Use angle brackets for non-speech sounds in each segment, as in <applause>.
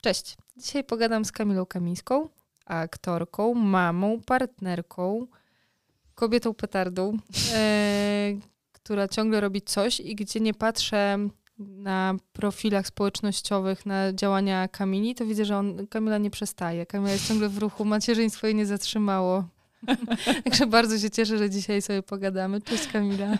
Cześć. Dzisiaj pogadam z Kamilą Kamińską, aktorką, mamą, partnerką, kobietą petardą, <laughs> e, która ciągle robi coś i gdzie nie patrzę na profilach społecznościowych, na działania Kamili, to widzę, że on, Kamila nie przestaje. Kamila jest ciągle w ruchu, macierzyństwo jej nie zatrzymało. <laughs> Także bardzo się cieszę, że dzisiaj sobie pogadamy. Cześć Kamila.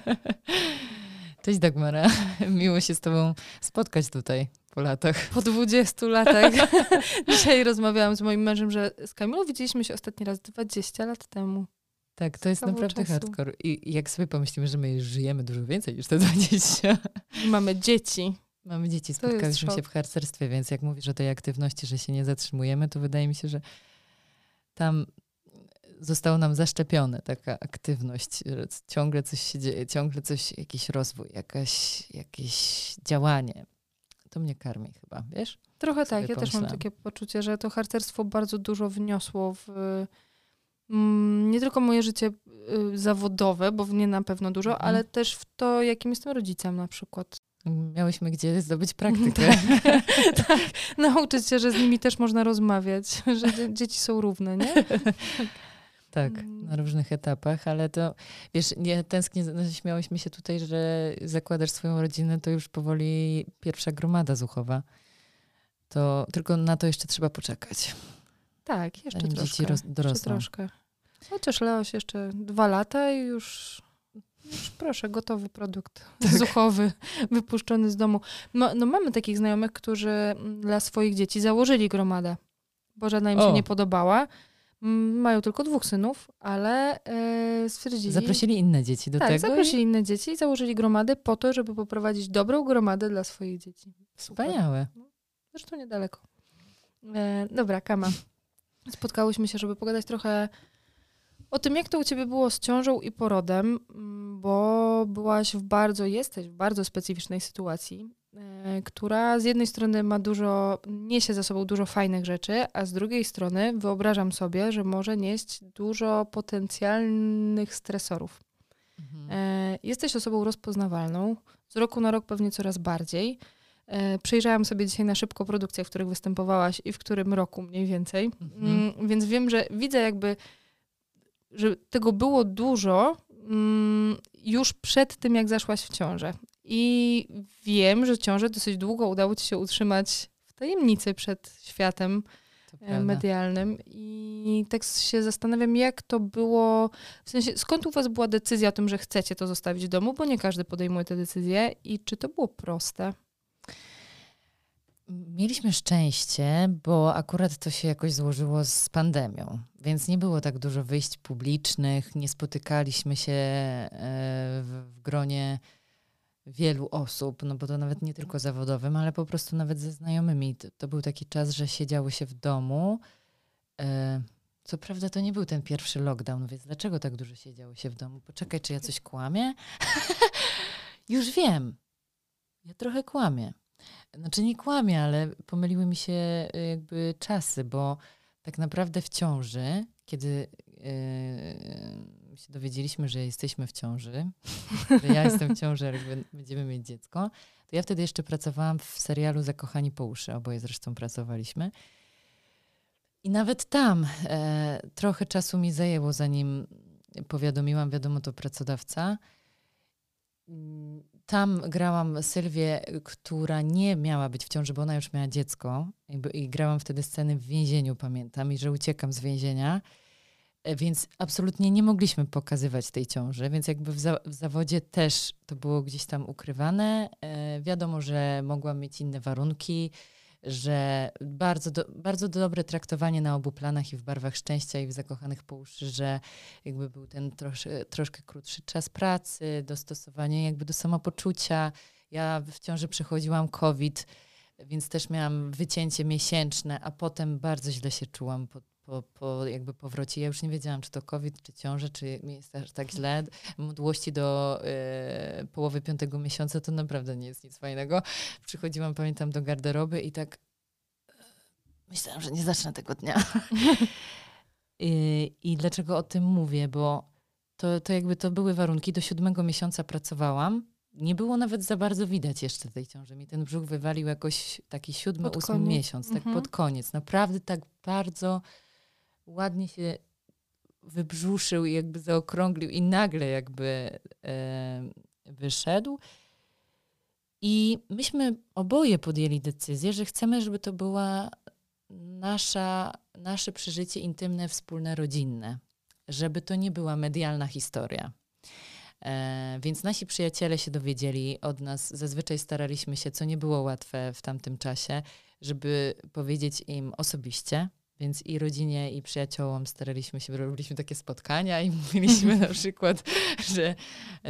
<laughs> Cześć Dagmara. Miło się z tobą spotkać tutaj po latach. Po 20 latach. <laughs> dzisiaj rozmawiałam z moim mężem, że z Kamilą widzieliśmy się ostatni raz 20 lat temu. Tak, to jest naprawdę czasu. hardcore. I jak sobie pomyślimy, że my żyjemy dużo więcej niż te 20. Mamy dzieci. Mamy dzieci, spotkaliśmy się w harcerstwie, więc jak mówisz o tej aktywności, że się nie zatrzymujemy, to wydaje mi się, że tam zostało nam zaszczepione taka aktywność, że ciągle coś się dzieje, ciągle coś, jakiś rozwój, jakaś, jakieś działanie. To mnie karmi chyba, wiesz? Trochę tak, ja też mam takie poczucie, że to harcerstwo bardzo dużo wniosło w mm, nie tylko moje życie y, zawodowe, bo w nie na pewno dużo, mhm. ale też w to, jakim jestem rodzicem na przykład. Miałyśmy gdzie zdobyć praktykę. <laughs> tak, tak, nauczyć się, że z nimi też można rozmawiać, że dzieci są równe, nie? <laughs> Tak, mm. na różnych etapach, ale to wiesz, nie tęsknię, no, śmiałyśmy się tutaj, że zakładasz swoją rodzinę, to już powoli pierwsza gromada zuchowa. To tylko na to jeszcze trzeba poczekać. Tak, jeszcze troszkę. Dzieci roz, dorosną. Troszkę. Chociaż Leoś jeszcze dwa lata i już, już proszę, gotowy produkt <laughs> tak. zuchowy, wypuszczony z domu. No, no, mamy takich znajomych, którzy dla swoich dzieci założyli gromadę, bo żadna im o. się nie podobała mają tylko dwóch synów, ale e, stwierdzili... Zaprosili inne dzieci do tak, tego? Tak, zaprosili i... inne dzieci i założyli gromadę po to, żeby poprowadzić dobrą gromadę dla swoich dzieci. Super. Wspaniałe. No, zresztą niedaleko. E, dobra, Kama. <laughs> Spotkałyśmy się, żeby pogadać trochę o tym, jak to u ciebie było z ciążą i porodem, bo byłaś w bardzo, jesteś w bardzo specyficznej sytuacji. E, która z jednej strony ma dużo, niesie za sobą dużo fajnych rzeczy, a z drugiej strony wyobrażam sobie, że może nieść dużo potencjalnych stresorów. Mhm. E, jesteś osobą rozpoznawalną, z roku na rok pewnie coraz bardziej. E, przejrzałam sobie dzisiaj na szybko produkcje, w których występowałaś i w którym roku mniej więcej, mhm. Mm, więc wiem, że widzę jakby, że tego było dużo mm, już przed tym, jak zaszłaś w ciążę. I wiem, że ciążę dosyć długo udało ci się utrzymać w tajemnicy przed światem e, medialnym. I tak się zastanawiam, jak to było, w sensie skąd u was była decyzja o tym, że chcecie to zostawić w domu, bo nie każdy podejmuje tę decyzję i czy to było proste? Mieliśmy szczęście, bo akurat to się jakoś złożyło z pandemią, więc nie było tak dużo wyjść publicznych, nie spotykaliśmy się e, w gronie wielu osób, no bo to nawet nie tylko zawodowym, ale po prostu nawet ze znajomymi. To, to był taki czas, że siedziało się w domu. E, co prawda to nie był ten pierwszy lockdown, więc dlaczego tak dużo siedziało się w domu? Poczekaj, czy ja coś kłamię? <laughs> Już wiem. Ja trochę kłamię. Znaczy nie kłamię, ale pomyliły mi się e, jakby czasy, bo tak naprawdę w ciąży, kiedy yy, się dowiedzieliśmy, że jesteśmy w ciąży, że ja jestem w ciąży, jakby będziemy mieć dziecko, to ja wtedy jeszcze pracowałam w serialu Zakochani po uszy, oboje zresztą pracowaliśmy. I nawet tam e, trochę czasu mi zajęło, zanim powiadomiłam, wiadomo, to pracodawca. Tam grałam Sylwię, która nie miała być w ciąży, bo ona już miała dziecko. I, i grałam wtedy sceny w więzieniu, pamiętam, i że uciekam z więzienia. E, więc absolutnie nie mogliśmy pokazywać tej ciąży, więc jakby w, za w zawodzie też to było gdzieś tam ukrywane. E, wiadomo, że mogłam mieć inne warunki, że bardzo, do, bardzo dobre traktowanie na obu planach i w barwach szczęścia i w zakochanych po że jakby był ten trosz, troszkę krótszy czas pracy, dostosowanie jakby do samopoczucia. Ja w ciąży przechodziłam COVID, więc też miałam wycięcie miesięczne, a potem bardzo źle się czułam po, po, po jakby powrocie. Ja już nie wiedziałam, czy to COVID, czy ciążę, czy mi jest aż tak źle. <laughs> Mdłości do y, połowy piątego miesiąca to naprawdę nie jest nic fajnego. Przychodziłam, pamiętam, do garderoby i tak e, myślałam, że nie zacznę tego dnia. <laughs> I, I dlaczego o tym mówię? Bo to, to jakby to były warunki. Do siódmego miesiąca pracowałam nie było nawet za bardzo widać jeszcze tej ciąży. Mi ten brzuch wywalił jakoś taki siódmy, Pod ósmy koniec. miesiąc, tak Mhm. pod koniec. Naprawdę tak bardzo ładnie się wybrzuszył i jakby zaokrąglił i nagle jakby wyszedł. I myśmy oboje podjęli decyzję, że chcemy, żeby to była nasza, nasze przeżycie intymne, wspólne, rodzinne. Żeby to nie była medialna historia. E, więc nasi przyjaciele się dowiedzieli od nas. Zazwyczaj staraliśmy się, co nie było łatwe w tamtym czasie, żeby powiedzieć im osobiście. Więc i rodzinie, i przyjaciołom staraliśmy się, robiliśmy takie spotkania i <laughs> mówiliśmy na przykład, że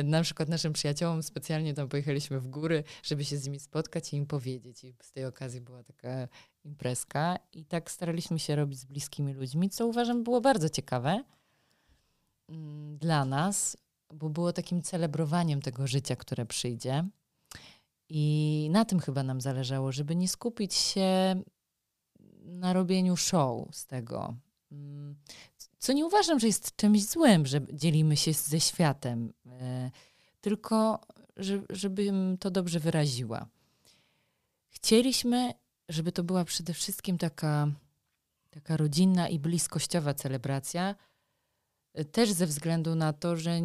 na przykład naszym przyjaciołom specjalnie tam pojechaliśmy w góry, żeby się z nimi spotkać i im powiedzieć. I z tej okazji była taka imprezka. I tak staraliśmy się robić z bliskimi ludźmi, co uważam było bardzo ciekawe mm, dla nas, bo było takim celebrowaniem tego życia, które przyjdzie. I na tym chyba nam zależało, żeby nie skupić się na robieniu show z tego. Mm, Co nie uważam, że jest czymś złym, że dzielimy się ze światem, e, tylko że, żebym to dobrze wyraziła. Chcieliśmy, żeby to była przede wszystkim taka, taka rodzinna i bliskościowa celebracja, e, też ze względu na to, że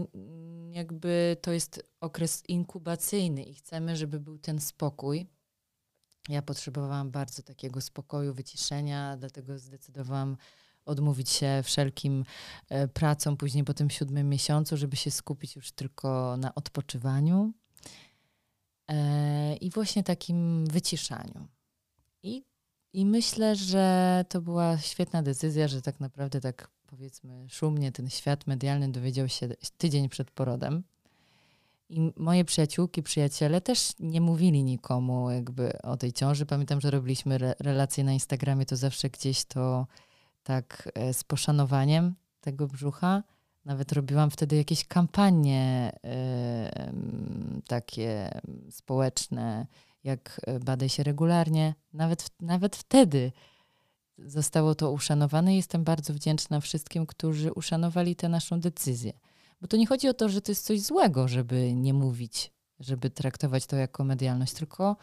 jakby to jest okres inkubacyjny i chcemy, żeby był ten spokój. Ja potrzebowałam bardzo takiego spokoju, wyciszenia, dlatego zdecydowałam odmówić się wszelkim e, pracom później po tym siódmym miesiącu, żeby się skupić już tylko na odpoczywaniu e, i właśnie takim wyciszaniu. I, I myślę, że to była świetna decyzja, że tak naprawdę tak powiedzmy szumnie ten świat medialny dowiedział się tydzień przed porodem. I moje przyjaciółki, przyjaciele też nie mówili nikomu jakby o tej ciąży. Pamiętam, że robiliśmy re relacje na Instagramie, to zawsze gdzieś to tak e, z poszanowaniem tego brzucha. Nawet robiłam wtedy jakieś kampanie takie społeczne, jak e, badaj się regularnie. Nawet, nawet wtedy zostało to uszanowane jestem bardzo wdzięczna wszystkim, którzy uszanowali tę naszą decyzję. Bo to nie chodzi o to, że to jest coś złego, żeby nie mówić, żeby traktować to jako medialność, tylko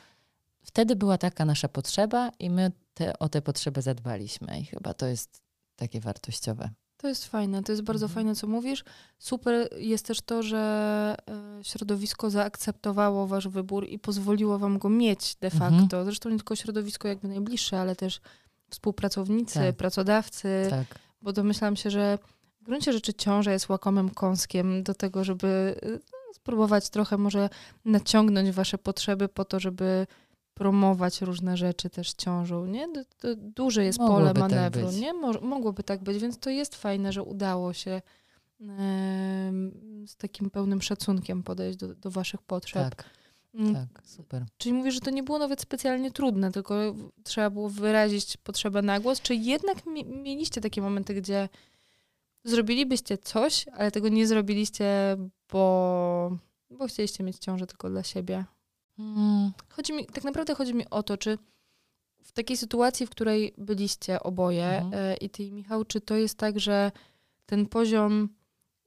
wtedy była taka nasza potrzeba i my te, o tę potrzebę zadbaliśmy i chyba to jest takie wartościowe. To jest fajne, to jest bardzo Mhm. fajne, co mówisz. Super jest też to, że e, środowisko zaakceptowało wasz wybór i pozwoliło wam go mieć de Mhm. facto. Zresztą nie tylko środowisko jakby najbliższe, ale też współpracownicy, Tak. pracodawcy, Tak. bo domyślam się, że w gruncie rzeczy ciąża jest łakomym kąskiem do tego, żeby y, spróbować trochę może naciągnąć wasze potrzeby po to, żeby promować różne rzeczy też ciążą, nie? Duże jest Mogłoby pole tak manewru, być. nie? Mo- mogłoby tak być, więc to jest fajne, że udało się z takim pełnym szacunkiem podejść do, do waszych potrzeb. Tak, Mm, tak, super. Czyli mówisz, że to nie było nawet specjalnie trudne, tylko trzeba było wyrazić potrzebę na głos. Czy jednak mi- mieliście takie momenty, gdzie zrobilibyście coś, ale tego nie zrobiliście, bo, bo chcieliście mieć ciążę tylko dla siebie? Mm, Chodzi mi, tak naprawdę chodzi mi o to, czy w takiej sytuacji, w której byliście oboje Mhm. e, i ty i Michał, czy to jest tak, że ten poziom,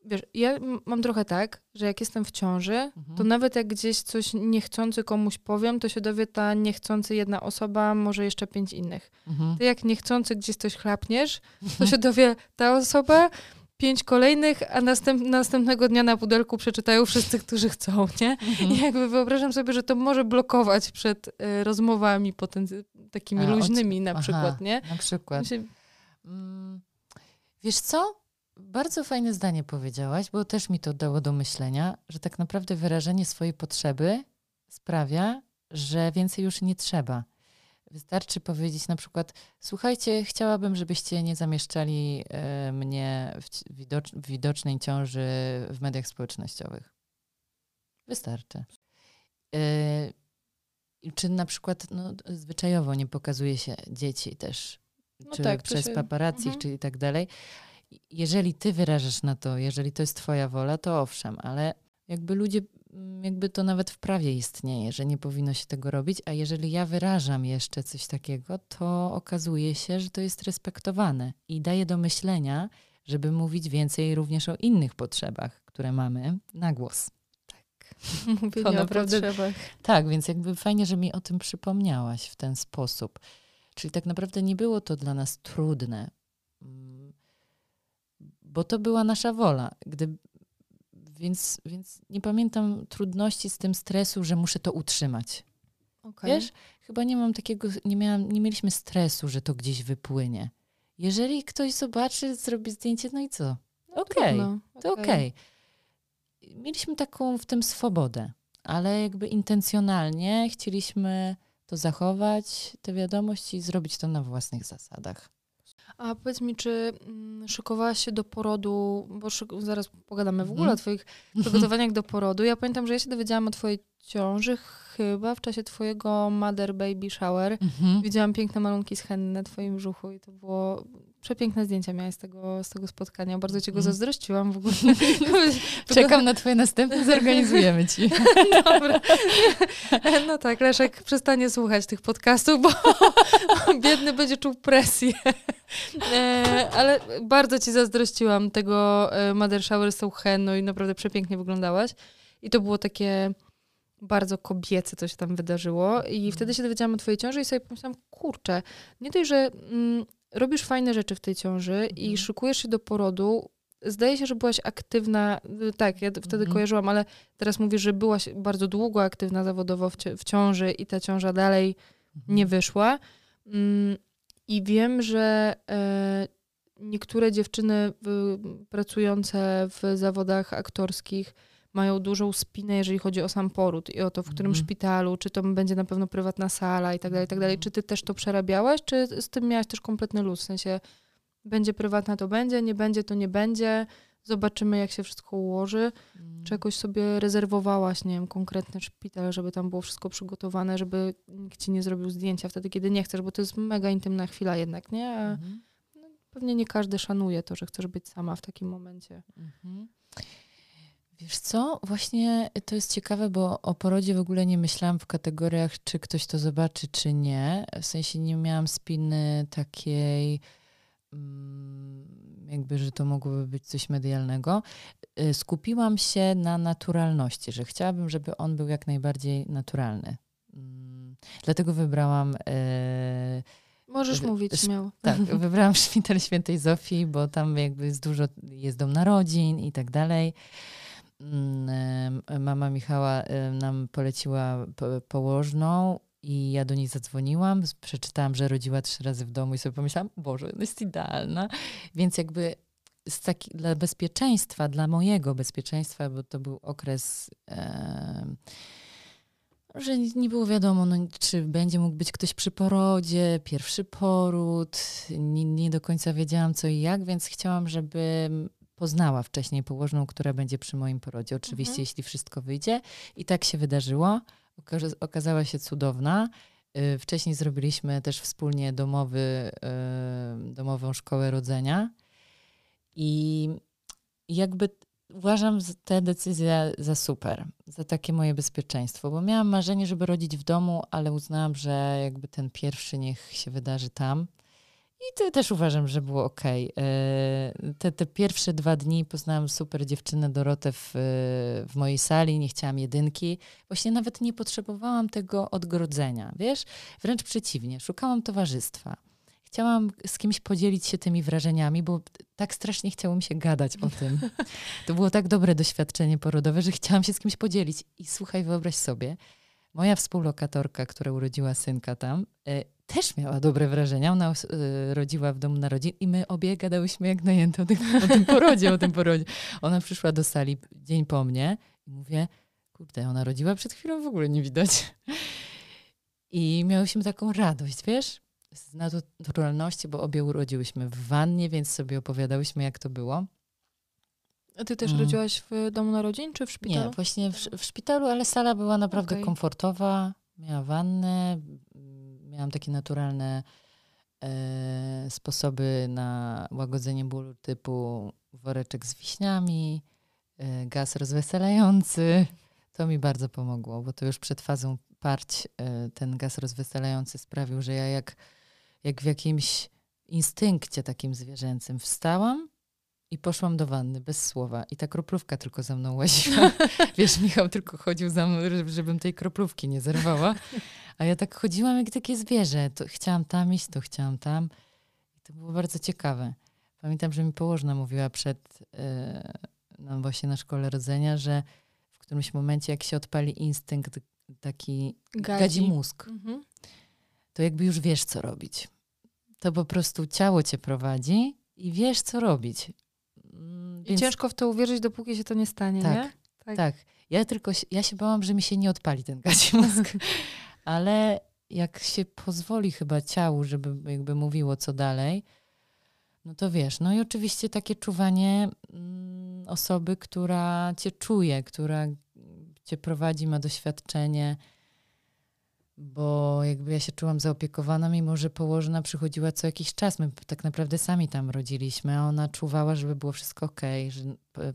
wiesz, ja mam trochę tak, że jak jestem w ciąży, mhm. to nawet jak gdzieś coś niechcący komuś powiem, to się dowie ta niechcący jedna osoba, może jeszcze pięć innych. Mhm. Ty jak niechcący gdzieś coś chlapniesz, to się dowie ta osoba, pięć kolejnych, a następ, następnego dnia na pudelku przeczytają wszyscy, którzy chcą, nie? Mhm. I jakby wyobrażam sobie, że to może blokować przed y, rozmowami potency- takimi A, luźnymi na Aha, przykład, nie? Na przykład. Się, Mm, Wiesz co? Bardzo fajne zdanie powiedziałaś, bo też mi to dało do myślenia, że tak naprawdę wyrażenie swojej potrzeby sprawia, że więcej już nie trzeba. Wystarczy powiedzieć na przykład: Słuchajcie, chciałabym, żebyście nie zamieszczali e, mnie w, widocz, widocznej ciąży w mediach społecznościowych. Wystarczy. I czy na przykład no, zwyczajowo nie pokazuje się dzieci też, No czy tak, przez się- paparazzi, mhm. czy i tak dalej. Jeżeli ty wyrażasz na to, jeżeli to jest twoja wola, to owszem, ale jakby ludzie, mm, jakby to nawet w prawie istnieje, że nie powinno się tego robić, a jeżeli ja wyrażam jeszcze coś takiego, to okazuje się, że to jest respektowane i daje do myślenia, żeby mówić więcej również o innych potrzebach, które mamy na głos. Tak. <laughs> Mówienie o naprawdę, potrzebach. Tak, więc jakby fajnie, że mi o tym przypomniałaś w ten sposób. Czyli tak naprawdę nie było to dla nas trudne, bo to była nasza wola. Gdy, więc, więc nie pamiętam trudności z tym stresu, że muszę to utrzymać. Okay. Wiesz, chyba nie mam takiego, nie, miałam, nie mieliśmy stresu, że to gdzieś wypłynie. Jeżeli ktoś zobaczy, zrobi zdjęcie, no i co? No okej, okay, to okej. Okay. Mieliśmy taką w tym swobodę, ale jakby intencjonalnie chcieliśmy to zachować, tę wiadomość i zrobić to na własnych zasadach. A powiedz mi, czy mm, szykowałaś się do porodu, bo zaraz pogadamy w ogóle mm. o twoich <laughs> przygotowaniach do porodu. Ja pamiętam, że ja się dowiedziałam o twojej ciąży chyba w czasie twojego mother baby shower. Mm-hmm. Widziałam piękne malunki z henny na twoim brzuchu i to było przepiękne zdjęcia miałeś z tego, z tego spotkania. Bardzo ci go mm. zazdrościłam w ogóle. <laughs> Czekam na twoje następne, zorganizujemy ci. <laughs> Dobra. No tak, Leszek przestanie słuchać tych podcastów, bo <laughs> biedny będzie czuł presję. E, ale bardzo ci zazdrościłam tego e, Mother Shower z tą henną i naprawdę przepięknie wyglądałaś. I to było takie bardzo kobiece, co się tam wydarzyło. I mm. wtedy się dowiedziałam o twojej ciąży i sobie pomyślałam, kurczę, nie dość, że mm, robisz fajne rzeczy w tej ciąży i mhm. szykujesz się do porodu, zdaje się, że byłaś aktywna, y, tak, ja wtedy mm. kojarzyłam, ale teraz mówisz, że byłaś bardzo długo aktywna zawodowo w, w ciąży i ta ciąża dalej mm. nie wyszła. Mm, I wiem, że e, niektóre dziewczyny y, pracujące w zawodach aktorskich mają dużą spinę, jeżeli chodzi o sam poród i o to, w którym mm. szpitalu, czy to będzie na pewno prywatna sala i tak dalej, i tak dalej. Czy ty też to przerabiałaś, czy z tym miałaś też kompletny luz? W sensie, będzie prywatna, to będzie, nie będzie, to nie będzie. Zobaczymy, jak się wszystko ułoży. Mm. Czy jakoś sobie rezerwowałaś, nie wiem, konkretny szpital, żeby tam było wszystko przygotowane, żeby nikt ci nie zrobił zdjęcia wtedy, kiedy nie chcesz, bo to jest mega intymna chwila jednak, nie? A mm. no, pewnie nie każdy szanuje to, że chcesz być sama w takim momencie. Wiesz co, właśnie to jest ciekawe, bo o porodzie w ogóle nie myślałam w kategoriach, czy ktoś to zobaczy, czy nie. W sensie nie miałam spiny takiej, mm, jakby, że to mogłoby być coś medialnego. Y, skupiłam się na naturalności, że chciałabym, żeby on był jak najbardziej naturalny. Mm, dlatego wybrałam. Y, Możesz mówić śmiało. Tak, wybrałam <laughs> szpital świętej Zofii, bo tam jakby jest dużo, jest dom narodzin i tak dalej. Mm, mama Michała nam poleciła położną i ja do niej zadzwoniłam, przeczytałam, że rodziła trzy razy w domu i sobie pomyślałam, Boże, jest idealna. Więc jakby taki, dla bezpieczeństwa, dla mojego bezpieczeństwa, bo to był okres, e, że nie było wiadomo, no, czy będzie mógł być ktoś przy porodzie, pierwszy poród, nie, nie do końca wiedziałam co i jak, więc chciałam, żeby poznała wcześniej położną, która będzie przy moim porodzie. Oczywiście, mhm. jeśli wszystko wyjdzie. I tak się wydarzyło. Okazała się cudowna. Y, wcześniej zrobiliśmy też wspólnie domowy, y, domową szkołę rodzenia. I jakby uważam tę decyzję za super, za takie moje bezpieczeństwo, bo miałam marzenie, żeby rodzić w domu, ale uznałam, że jakby ten pierwszy niech się wydarzy tam. I to też uważam, że było ok. E, te, te pierwsze dwa dni poznałam super dziewczynę Dorotę w, w mojej sali, nie chciałam jedynki. Właśnie nawet nie potrzebowałam tego odgrodzenia, wiesz? Wręcz przeciwnie, szukałam towarzystwa. Chciałam z kimś podzielić się tymi wrażeniami, bo tak strasznie chciało mi się gadać o tym. <laughs> To było tak dobre doświadczenie porodowe, że chciałam się z kimś podzielić. I słuchaj, wyobraź sobie, moja współlokatorka, która urodziła synka tam, e, też miała dobre wrażenia. Ona y, rodziła w domu narodzin i my obie gadałyśmy jak najęte o tym, o tym porodzie, o tym porodzie. Ona przyszła do sali dzień po mnie i mówię, kurde, ona rodziła przed chwilą, w ogóle nie widać. I miałyśmy taką radość, wiesz, z naturalności, bo obie urodziłyśmy w wannie, więc sobie opowiadałyśmy, jak to było. A ty też mm. rodziłaś w domu narodzin, czy w szpitalu? Nie, właśnie w, w szpitalu, ale sala była naprawdę okay. komfortowa. Miała wannę, miałam takie naturalne e, sposoby na łagodzenie bólu typu woreczek z wiśniami, e, gaz rozweselający. To mi bardzo pomogło, bo to już przed fazą parć e, ten gaz rozweselający sprawił, że ja jak, jak w jakimś instynkcie takim zwierzęcym wstałam I poszłam do wanny bez słowa. I ta kroplówka tylko za mną łaziła. <laughs> Wiesz, Michał tylko chodził za mną, żebym tej kroplówki nie zerwała. A ja tak chodziłam jak takie zwierzę. To chciałam tam iść, to chciałam tam. I to było bardzo ciekawe. Pamiętam, że mi położna mówiła przed, yy, no właśnie na szkole rodzenia, że w którymś momencie, jak się odpali instynkt taki gadzi, gadzi mózg, mhm. to jakby już wiesz, co robić. To po prostu ciało cię prowadzi i wiesz, co robić. Mm, więc... I ciężko w to uwierzyć, dopóki się to nie stanie, tak, nie? Tak. tak. Ja tylko, ja się bałam, że mi się nie odpali ten gadzi <laughs> mózg. Ale jak się pozwoli chyba ciału, żeby jakby mówiło co dalej, no to wiesz, no i oczywiście takie czuwanie mm, osoby, która cię czuje, która cię prowadzi, ma doświadczenie, bo jakby ja się czułam zaopiekowana, mimo że położna przychodziła co jakiś czas. My tak naprawdę sami tam rodziliśmy, a ona czuwała, żeby było wszystko ok, że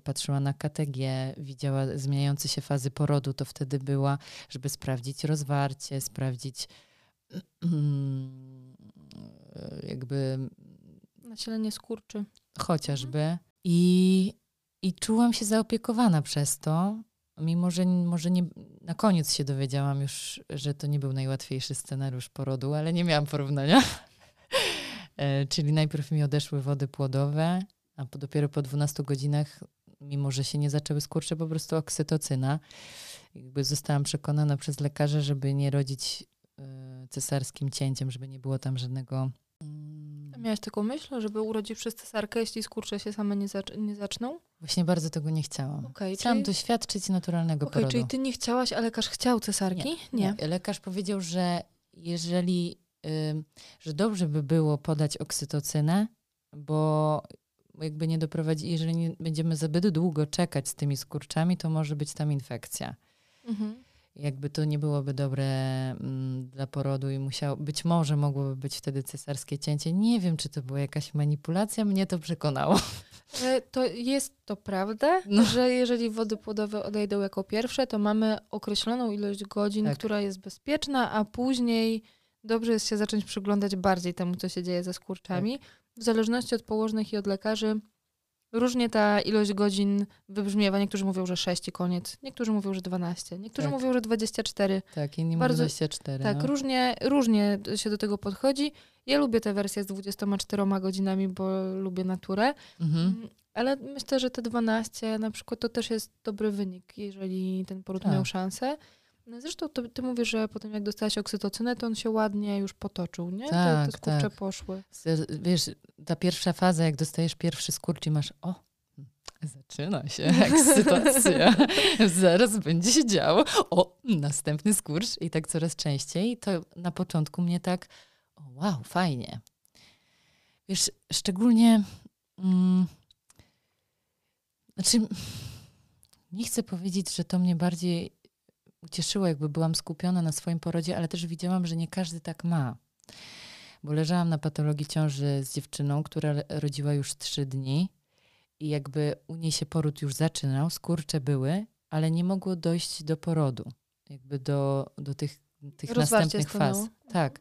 patrzyła na KTG, widziała zmieniające się fazy porodu, to wtedy była, żeby sprawdzić rozwarcie, sprawdzić <clears throat> jakby Nasilenie skurczy. Chociażby. Mhm. I, I czułam się zaopiekowana przez to, mimo że może nie, na koniec się dowiedziałam już, że to nie był najłatwiejszy scenariusz porodu, ale nie miałam porównania. <laughs> E, czyli najpierw mi odeszły wody płodowe, a po, dopiero po 12 godzinach, mimo że się nie zaczęły skurcze, po prostu oksytocyna. Jakby zostałam przekonana przez lekarza, żeby nie rodzić y, cesarskim cięciem, żeby nie było tam żadnego Miałaś taką myśl, żeby urodzić przez cesarkę, jeśli skurcze się same nie, zac- nie zaczną? Właśnie bardzo tego nie chciałam. Okay, chciałam czyli... doświadczyć naturalnego okay, porodu. Czyli ty nie chciałaś, a lekarz chciał cesarki? Nie. nie. Lekarz powiedział, że jeżeli, y, że dobrze by było podać oksytocynę, bo jakby nie doprowadzi, jeżeli nie będziemy zbyt długo czekać z tymi skurczami, to może być tam infekcja. Mhm jakby to nie byłoby dobre mm, dla porodu i musiało, być może mogłoby być wtedy cesarskie cięcie. Nie wiem, czy to była jakaś manipulacja, mnie to przekonało. E, to jest to prawda, no. że jeżeli wody płodowe odejdą jako pierwsze, to mamy określoną ilość godzin, tak. która jest bezpieczna, a później dobrze jest się zacząć przyglądać bardziej temu, co się dzieje ze skurczami. Tak. W zależności od położnych i od lekarzy Różnie ta ilość godzin wybrzmiewa. Niektórzy mówią, że 6 i koniec. Niektórzy mówią, że 12. Niektórzy tak. mówią, że 24. Tak, inni Bardzo, mówią 24. Tak, no. różnie, różnie się do tego podchodzi. Ja lubię tę wersję z 24 godzinami, bo lubię naturę. Mhm. Mm, ale myślę, że te 12 na przykład to też jest dobry wynik, jeżeli ten poród tak. miał szansę. No zresztą to, ty mówisz, że potem jak dostałaś oksytocynę, to on się ładnie już potoczył, nie? Tak, te, te skurcze tak. poszły. Wiesz, ta pierwsza faza, jak dostajesz pierwszy skurcz i masz, o, zaczyna się <laughs> ekscytacja, zaraz będzie się działo, o, następny skurcz i tak coraz częściej. To na początku mnie tak, o, wow, fajnie. Wiesz, szczególnie, mm, znaczy, nie chcę powiedzieć, że to mnie bardziej ucieszyło, jakby byłam skupiona na swoim porodzie, ale też widziałam, że nie każdy tak ma. Bo leżałam na patologii ciąży z dziewczyną, która rodziła już trzy dni i jakby u niej się poród już zaczynał, skurcze były, ale nie mogło dojść do porodu, jakby do, do tych, tych następnych faz. Tak.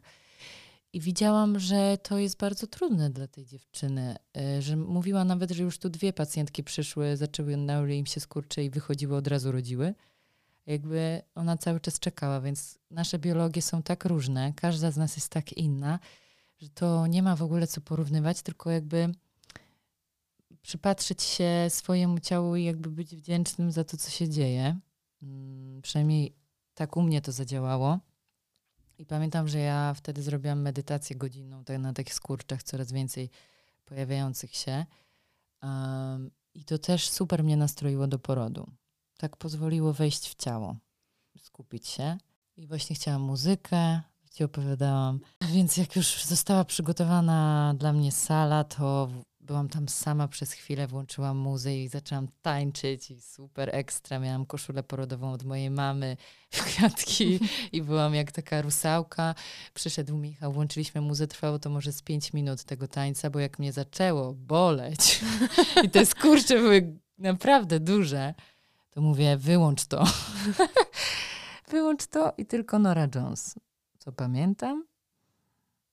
I widziałam, że to jest bardzo trudne dla tej dziewczyny, e, że mówiła nawet, że już tu dwie pacjentki przyszły, zaczęły, nały im się skurcze i wychodziły, od razu rodziły jakby ona cały czas czekała, więc nasze biologie są tak różne, każda z nas jest tak inna, że to nie ma w ogóle co porównywać, tylko jakby przypatrzyć się swojemu ciału i jakby być wdzięcznym za to, co się dzieje. Hmm, przynajmniej tak u mnie to zadziałało. I pamiętam, że ja wtedy zrobiłam medytację godzinną tak na takich skurczach, coraz więcej pojawiających się. Um, I to też super mnie nastroiło do porodu tak pozwoliło wejść w ciało, skupić się. I właśnie chciałam muzykę, ci opowiadałam. <laughs> Więc jak już została przygotowana dla mnie sala, to byłam tam sama przez chwilę, włączyłam muzykę i zaczęłam tańczyć i super ekstra. Miałam koszulę porodową od mojej mamy <laughs> w kwiatki i byłam jak taka rusałka. Przyszedł Michał, włączyliśmy muzę, trwało to może z pięć minut tego tańca, bo jak mnie zaczęło boleć <laughs> i te skurcze były naprawdę duże, to mówię, wyłącz to. <laughs> wyłącz to i tylko Nora Jones. Co pamiętam?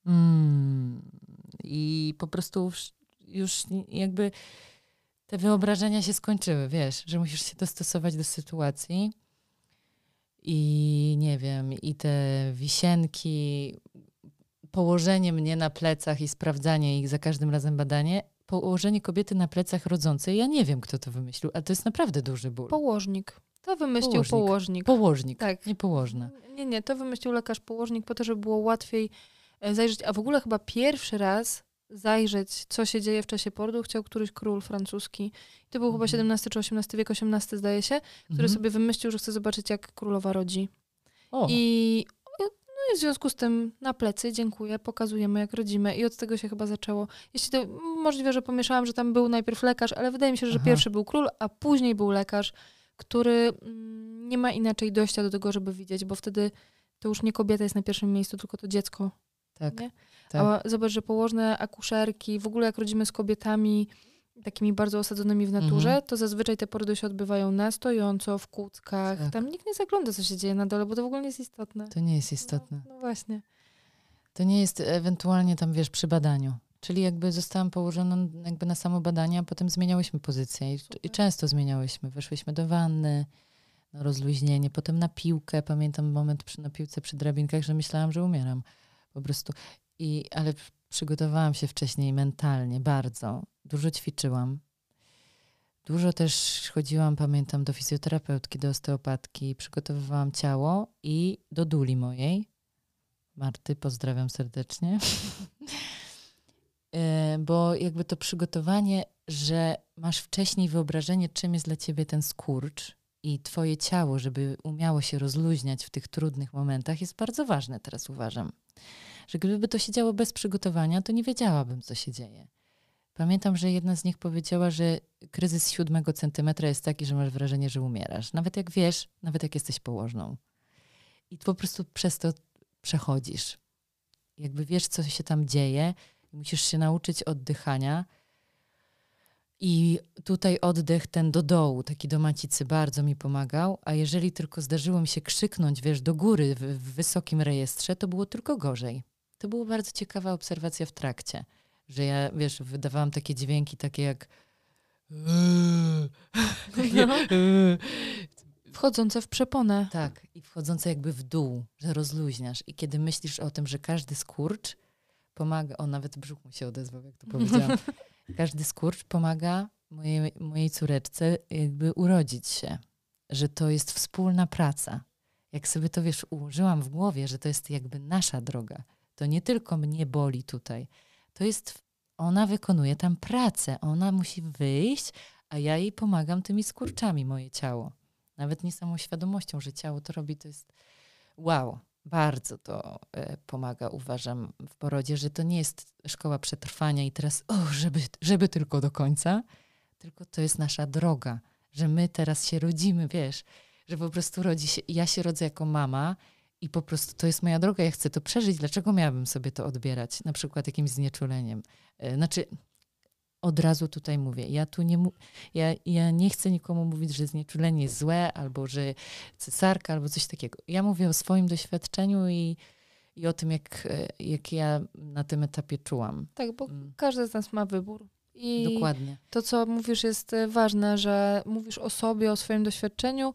Mm. I po prostu już jakby te wyobrażenia się skończyły, wiesz, że musisz się dostosować do sytuacji. I nie wiem, i te wisienki, położenie mnie na plecach i sprawdzanie ich za każdym razem badanie, położenie kobiety na plecach rodzącej, ja nie wiem, kto to wymyślił, ale to jest naprawdę duży ból. Położnik. To wymyślił położnik. Położnik, położnik tak. nie położna. Nie, nie, to wymyślił lekarz położnik po to, żeby było łatwiej e, zajrzeć, a w ogóle chyba pierwszy raz zajrzeć, co się dzieje w czasie porodu, chciał któryś król francuski. To był chyba XVII mhm. czy XVIII wiek, XVIII zdaje się, który mhm. sobie wymyślił, że chce zobaczyć, jak królowa rodzi. O. I no i w związku z tym na plecy, dziękuję, pokazujemy jak rodzimy i od tego się chyba zaczęło. Jeśli to możliwe, że pomieszałam, że tam był najpierw lekarz, ale wydaje mi się, że Aha. pierwszy był król, a później był lekarz, który mm, nie ma inaczej dojścia do tego, żeby widzieć, bo wtedy to już nie kobieta jest na pierwszym miejscu, tylko to dziecko. Tak. Nie? tak. A zobacz, że położne akuszerki, w ogóle jak rodzimy z kobietami, takimi bardzo osadzonymi w naturze, mhm. to zazwyczaj te porody się odbywają na stojąco, w kłódkach. Tak. Tam nikt nie zagląda, co się dzieje na dole, bo to w ogóle nie jest istotne. To nie jest istotne. No, no właśnie. To nie jest ewentualnie tam, wiesz, przy badaniu. Czyli jakby zostałam położona jakby na samo badanie, a potem zmieniałyśmy pozycję i, i, często zmieniałyśmy. Weszłyśmy do wanny, na rozluźnienie, potem na piłkę. Pamiętam moment przy, na piłce przy drabinkach, że myślałam, że umieram. Po prostu. I, ale przygotowałam się wcześniej mentalnie bardzo. Dużo ćwiczyłam. Dużo też chodziłam, pamiętam, do fizjoterapeutki, do osteopatki, przygotowywałam ciało i do duli mojej. Marty, pozdrawiam serdecznie. <laughs> E, bo jakby to przygotowanie, że masz wcześniej wyobrażenie, czym jest dla ciebie ten skurcz i twoje ciało, żeby umiało się rozluźniać w tych trudnych momentach, jest bardzo ważne teraz uważam że gdyby to się działo bez przygotowania, to nie wiedziałabym, co się dzieje. Pamiętam, że jedna z nich powiedziała, że kryzys siódmego centymetra jest taki, że masz wrażenie, że umierasz. Nawet jak wiesz, nawet jak jesteś położną. I po prostu przez to przechodzisz. Jakby wiesz, co się tam dzieje, musisz się nauczyć oddychania. I tutaj oddech ten do dołu, taki do macicy, bardzo mi pomagał. A jeżeli tylko zdarzyło mi się krzyknąć, wiesz, do góry w, w wysokim rejestrze, to było tylko gorzej. To była bardzo ciekawa obserwacja w trakcie, że ja, wiesz, wydawałam takie dźwięki, takie jak. <laughs> No. Wchodzące w przeponę. Tak, i wchodzące jakby w dół, że rozluźniasz. I kiedy myślisz o tym, że każdy skurcz pomaga, o nawet brzuch mu się odezwał, jak to powiedziałam. <laughs> każdy skurcz pomaga mojej, mojej córeczce jakby urodzić się, że to jest wspólna praca. Jak sobie to wiesz, ułożyłam w głowie, że to jest jakby nasza droga, to nie tylko mnie boli tutaj. To jest, ona wykonuje tam pracę, ona musi wyjść, a ja jej pomagam tymi skurczami, moje ciało. Nawet nie samą świadomością, że ciało to robi, to jest wow. Bardzo to e, pomaga, uważam, w porodzie, że to nie jest szkoła przetrwania i teraz, żeby, żeby tylko do końca, tylko to jest nasza droga, że my teraz się rodzimy, wiesz, że po prostu rodzi się, ja się rodzę jako mama i po prostu to jest moja droga, ja chcę to przeżyć. Dlaczego miałabym sobie to odbierać? Na przykład jakimś znieczuleniem. E, znaczy, od razu tutaj mówię, ja tu nie, ja, ja nie chcę nikomu mówić, że znieczulenie jest złe, albo że cesarka, albo coś takiego. Ja mówię o swoim doświadczeniu i, i o tym, jak, e, jak ja na tym etapie czułam. Tak, bo mm. każdy z nas ma wybór. I Dokładnie. to, co mówisz, jest e, ważne, że mówisz o sobie, o swoim doświadczeniu,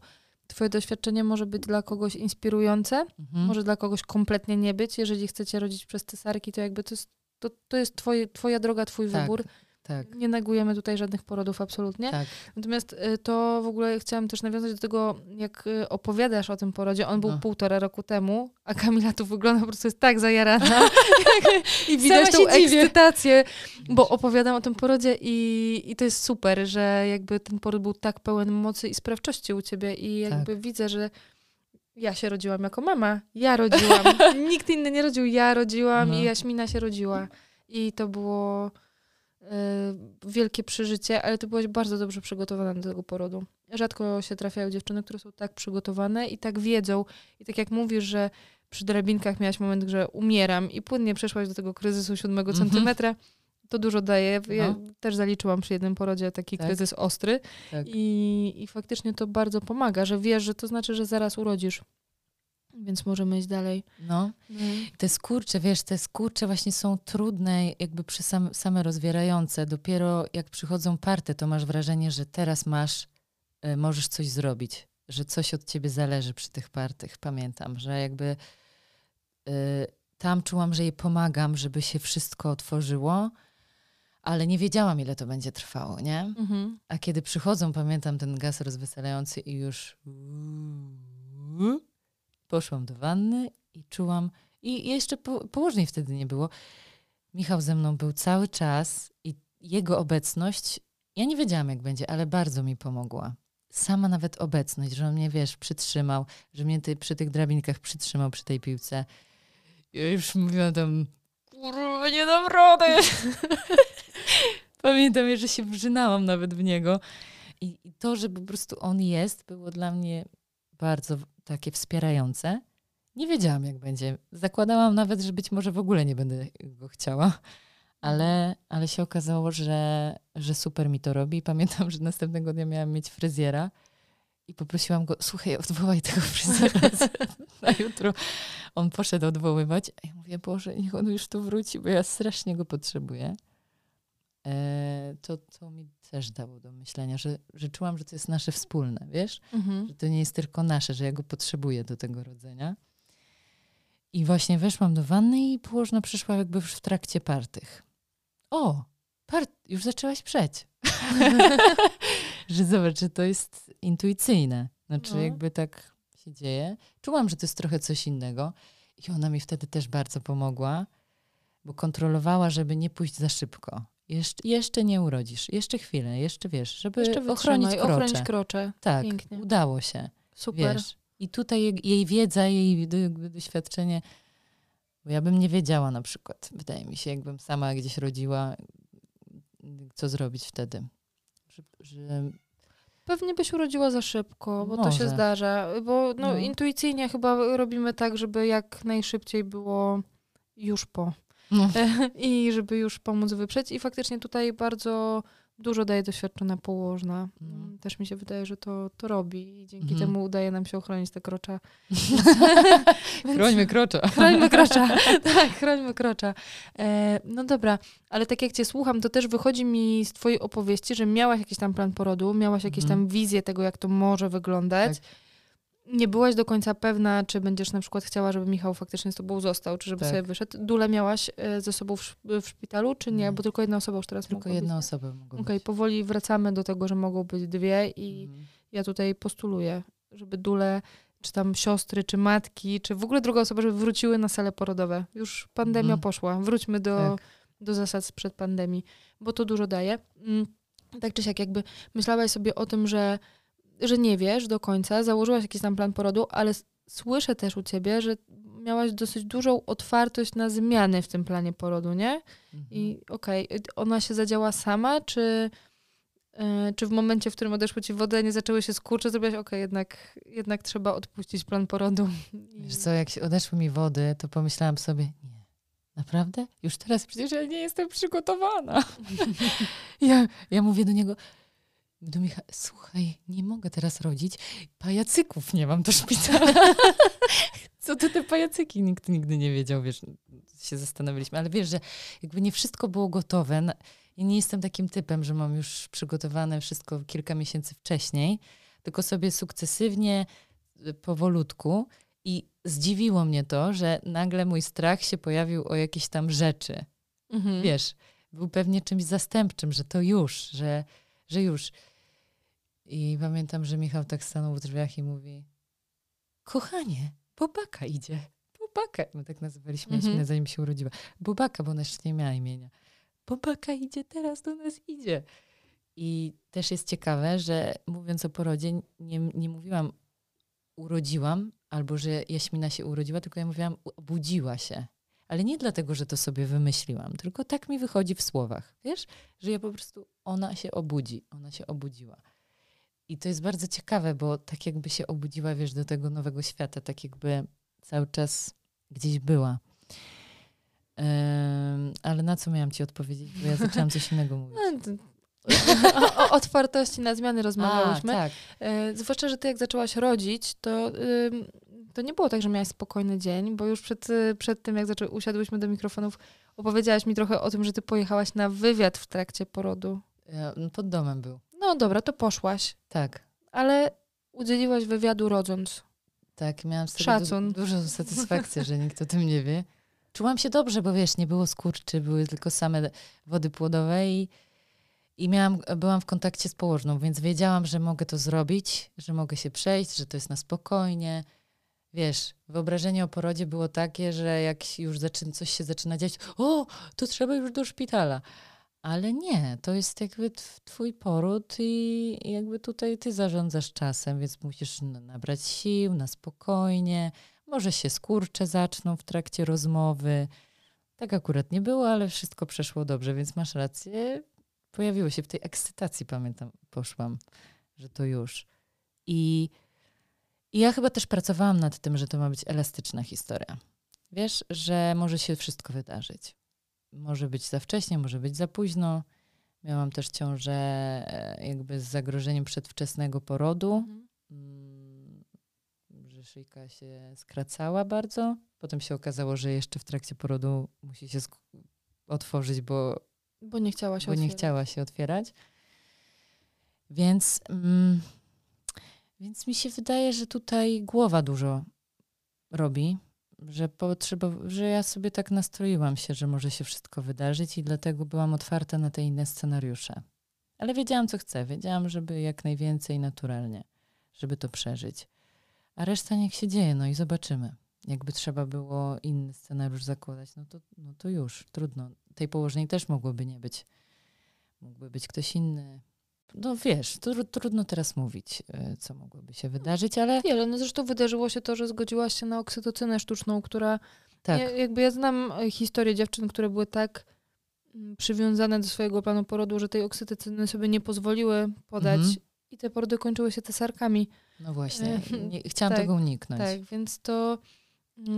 Twoje doświadczenie może być dla kogoś inspirujące, mhm. może dla kogoś kompletnie nie być. Jeżeli chcecie rodzić przez cesarki, to jakby to jest, to, to jest twoje, Twoja droga, Twój tak. wybór. Tak. Nie negujemy tutaj żadnych porodów, absolutnie. Tak. Natomiast y, to w ogóle chciałam też nawiązać do tego, jak y, opowiadasz o tym porodzie. On był no. półtora roku temu, a Kamila tu wygląda po prostu jest tak zajarana. <laughs> I widać tą ekscytację, bo opowiadam o tym porodzie i, i to jest super, że jakby ten poród był tak pełen mocy i sprawczości u ciebie i jakby tak. widzę, że ja się rodziłam jako mama. Ja rodziłam. <laughs> Nikt inny nie rodził. Ja rodziłam no. i Jaśmina się rodziła. I to było wielkie przeżycie, ale ty byłaś bardzo dobrze przygotowana do tego porodu. Rzadko się trafiają dziewczyny, które są tak przygotowane i tak wiedzą. I tak jak mówisz, że przy drabinkach miałaś moment, że umieram i płynnie przeszłaś do tego kryzysu siódmego mm -hmm. centymetra, to dużo daje. Ja no. też zaliczyłam przy jednym porodzie taki tak. kryzys ostry tak. I, i faktycznie to bardzo pomaga, że wiesz, że to znaczy, że zaraz urodzisz. Więc możemy iść dalej. No. Te skurcze, wiesz, te skurcze właśnie są trudne, jakby przy sam, same rozwierające. Dopiero jak przychodzą party, to masz wrażenie, że teraz masz, y, możesz coś zrobić, że coś od ciebie zależy przy tych partych. Pamiętam, że jakby y, tam czułam, że jej pomagam, żeby się wszystko otworzyło, ale nie wiedziałam, ile to będzie trwało, nie? Mhm. A kiedy przychodzą, pamiętam ten gaz rozweselający i już poszłam do wanny i czułam, i jeszcze po, wtedy nie było. Michał ze mną był cały czas i jego obecność, ja nie wiedziałam jak będzie, ale bardzo mi pomogła. Sama nawet obecność, że on mnie, wiesz, przytrzymał, że mnie ty, przy tych drabinkach przytrzymał przy tej piłce. Ja już mówiłam tam, kurwa, nie dam rady. <laughs> Pamiętam, że się wrzynałam nawet w niego. I, I to, że po prostu on jest, było dla mnie bardzo takie wspierające. Nie wiedziałam, jak będzie. Zakładałam nawet, że być może w ogóle nie będę go chciała, ale, ale się okazało, że, że super mi to robi. Pamiętam, że następnego dnia miałam mieć fryzjera i poprosiłam go, słuchaj, odwołaj tego fryzjera <laughs> na jutro. On poszedł odwoływać, a ja mówię, Boże, niech on już tu wróci, bo ja strasznie go potrzebuję. E, to, to mi też dało do myślenia, że, że czułam, że to jest nasze wspólne, wiesz? Mhm. Że to nie jest tylko nasze, że ja go potrzebuję do tego rodzenia. I właśnie weszłam do wanny i położna przyszła jakby już w trakcie partych. O, part, już zaczęłaś przeć. <laughs> że zobacz, że to jest intuicyjne. Znaczy No. jakby tak się dzieje. Czułam, że to jest trochę coś innego. I ona mi wtedy też bardzo pomogła, bo kontrolowała, żeby nie pójść za szybko. Jeszcze, jeszcze nie urodzisz, jeszcze chwilę, jeszcze wiesz, żeby Jeszcze ochronić krocze. ochronić krocze. Tak, Pięknie. udało się. Super. Wiesz. I tutaj jej, jej wiedza, jej doświadczenie, bo ja bym nie wiedziała na przykład, wydaje mi się, jakbym sama gdzieś rodziła, co zrobić wtedy. Że, że Pewnie byś urodziła za szybko, bo to się Może. zdarza. Bo no, No. intuicyjnie chyba robimy tak, żeby jak najszybciej było już po. No, I żeby już pomóc wyprzeć. I faktycznie tutaj bardzo dużo daje doświadczona położna. Mhm. Też mi się wydaje, że to, to robi i dzięki Mhm. temu udaje nam się ochronić te krocza. <laughs> chrońmy krocza. Chrońmy krocza. <laughs> tak, chrońmy krocza. E, no dobra, ale tak jak cię słucham, to też wychodzi mi z twojej opowieści, że miałaś jakiś tam plan porodu, miałaś jakieś Mhm. tam wizję tego, jak to może wyglądać. Tak. Nie byłaś do końca pewna, czy będziesz na przykład chciała, żeby Michał faktycznie z tobą został, czy żeby Tak. sobie wyszedł. Dule miałaś e, ze sobą w, sz- w szpitalu, czy nie? Nie. Bo tylko jedna osoba już teraz Tylko jedna być. osoba mogła Okej, powoli wracamy do tego, że mogą być dwie i Mhm. ja tutaj postuluję, żeby dule, czy tam siostry, czy matki, czy w ogóle druga osoba, żeby wróciły na sale porodowe. Już pandemia Mhm. poszła. Wróćmy do, Tak. do zasad sprzed pandemii, bo to dużo daje. Mm, Tak czy siak, jakby myślałaś sobie o tym, że, że nie wiesz do końca, założyłaś jakiś tam plan porodu, ale słyszę też u ciebie, że miałaś dosyć dużą otwartość na zmiany w tym planie porodu, nie? Mhm. I okej, y, ona się zadziała sama, czy, y, czy w momencie, w którym odeszły ci wody, a nie zaczęły się skurcze, zrobiłaś, okej, jednak, jednak trzeba odpuścić plan porodu. <laughs> Wiesz co, jak się odeszły mi wody, to pomyślałam sobie, nie, naprawdę? Już teraz przecież ja nie jestem przygotowana. <laughs> ja, ja mówię do niego, do Michała, słuchaj, nie mogę teraz rodzić, pajacyków nie mam do szpitala. <laughs> Co to te pajacyki? Nikt nigdy nie wiedział, wiesz, się zastanawialiśmy, ale wiesz, że jakby nie wszystko było gotowe. Ja nie jestem takim typem, że mam już przygotowane wszystko kilka miesięcy wcześniej, tylko sobie sukcesywnie, y, powolutku i zdziwiło mnie to, że nagle mój strach się pojawił o jakieś tam rzeczy. Mhm. Wiesz, był pewnie czymś zastępczym, że to już, że, że już. I pamiętam, że Michał tak stanął w drzwiach i mówi: Kochanie, Bobaka idzie. Bobaka. My tak nazywaliśmy Mhm. mhm. zanim się urodziła. Bobaka, bo ona jeszcze nie miała imienia. Bobaka idzie, teraz do nas idzie. I też jest ciekawe, że mówiąc o porodzie, nie, nie mówiłam urodziłam, albo że Jaśmina się urodziła, tylko ja mówiłam obudziła się. Ale nie dlatego, że to sobie wymyśliłam, tylko tak mi wychodzi w słowach. Wiesz, że ja po prostu, ona się obudzi, ona się obudziła. I to jest bardzo ciekawe, bo tak jakby się obudziła, wiesz, do tego nowego świata, tak jakby cały czas gdzieś była. Ale na co miałam ci odpowiedzieć? Bo ja zaczęłam coś <laughs> innego mówić. No, o, o otwartości na zmiany rozmawiałyśmy. A, tak. E, zwłaszcza, że ty jak zaczęłaś rodzić, to to nie było tak, że miałaś spokojny dzień, bo już przed, y, przed tym, jak zaczę, usiadłyśmy do mikrofonów, opowiedziałaś mi trochę o tym, że ty pojechałaś na wywiad w trakcie porodu. Ja, no, pod domem był. No dobra, to poszłaś, Tak. ale udzieliłaś wywiadu rodząc. Tak, miałam z tego. Du- dużą satysfakcję, że nikt o tym nie wie. Czułam się dobrze, bo wiesz, nie było skurczy, były tylko same wody płodowe i, i miałam, byłam w kontakcie z położną, więc wiedziałam, że mogę to zrobić, że mogę się przejść, że to jest na spokojnie. Wiesz, wyobrażenie o porodzie było takie, że jak już zaczyna, coś się zaczyna dziać, o, to trzeba już do szpitala. Ale nie, to jest jakby tw- twój poród i jakby tutaj ty zarządzasz czasem, więc musisz nabrać sił na spokojnie. Może się skurcze zaczną w trakcie rozmowy. Tak akurat nie było, ale wszystko przeszło dobrze, więc masz rację. Pojawiło się w tej ekscytacji, pamiętam, poszłam, że to już. I, I ja chyba też pracowałam nad tym, że to ma być elastyczna historia. Wiesz, że może się wszystko wydarzyć może być za wcześnie, może być za późno. Miałam też ciążę e, jakby z zagrożeniem przedwczesnego porodu, mm, że szyjka się skracała bardzo. Potem się okazało, że jeszcze w trakcie porodu musi się otworzyć, bo, Bo nie chciała się bo nie otwierać. chciała się otwierać. Więc, mm, więc mi się wydaje, że tutaj głowa dużo robi, że, potrzeba, że ja sobie tak nastroiłam się, że może się wszystko wydarzyć i dlatego byłam otwarta na te inne scenariusze. Ale wiedziałam, co chcę. Wiedziałam, żeby jak najwięcej naturalnie, żeby to przeżyć. A reszta niech się dzieje, no i zobaczymy. Jakby trzeba było inny scenariusz zakładać, no to, no to już, trudno. Tej położnej też mogłoby nie być. Mógłby być ktoś inny. No wiesz, tru, trudno teraz mówić, y, co mogłoby się wydarzyć, ale Wiele. No zresztą wydarzyło się to, że zgodziłaś się na oksytocynę sztuczną, która tak. Ja, jakby ja znam e, historię dziewczyn, które były tak mm, przywiązane do swojego planu porodu, że tej oksytocyny sobie nie pozwoliły podać Mhm. i te porody kończyły się cesarkami. No właśnie, E, nie, chciałam tak, tego uniknąć. Tak, więc to,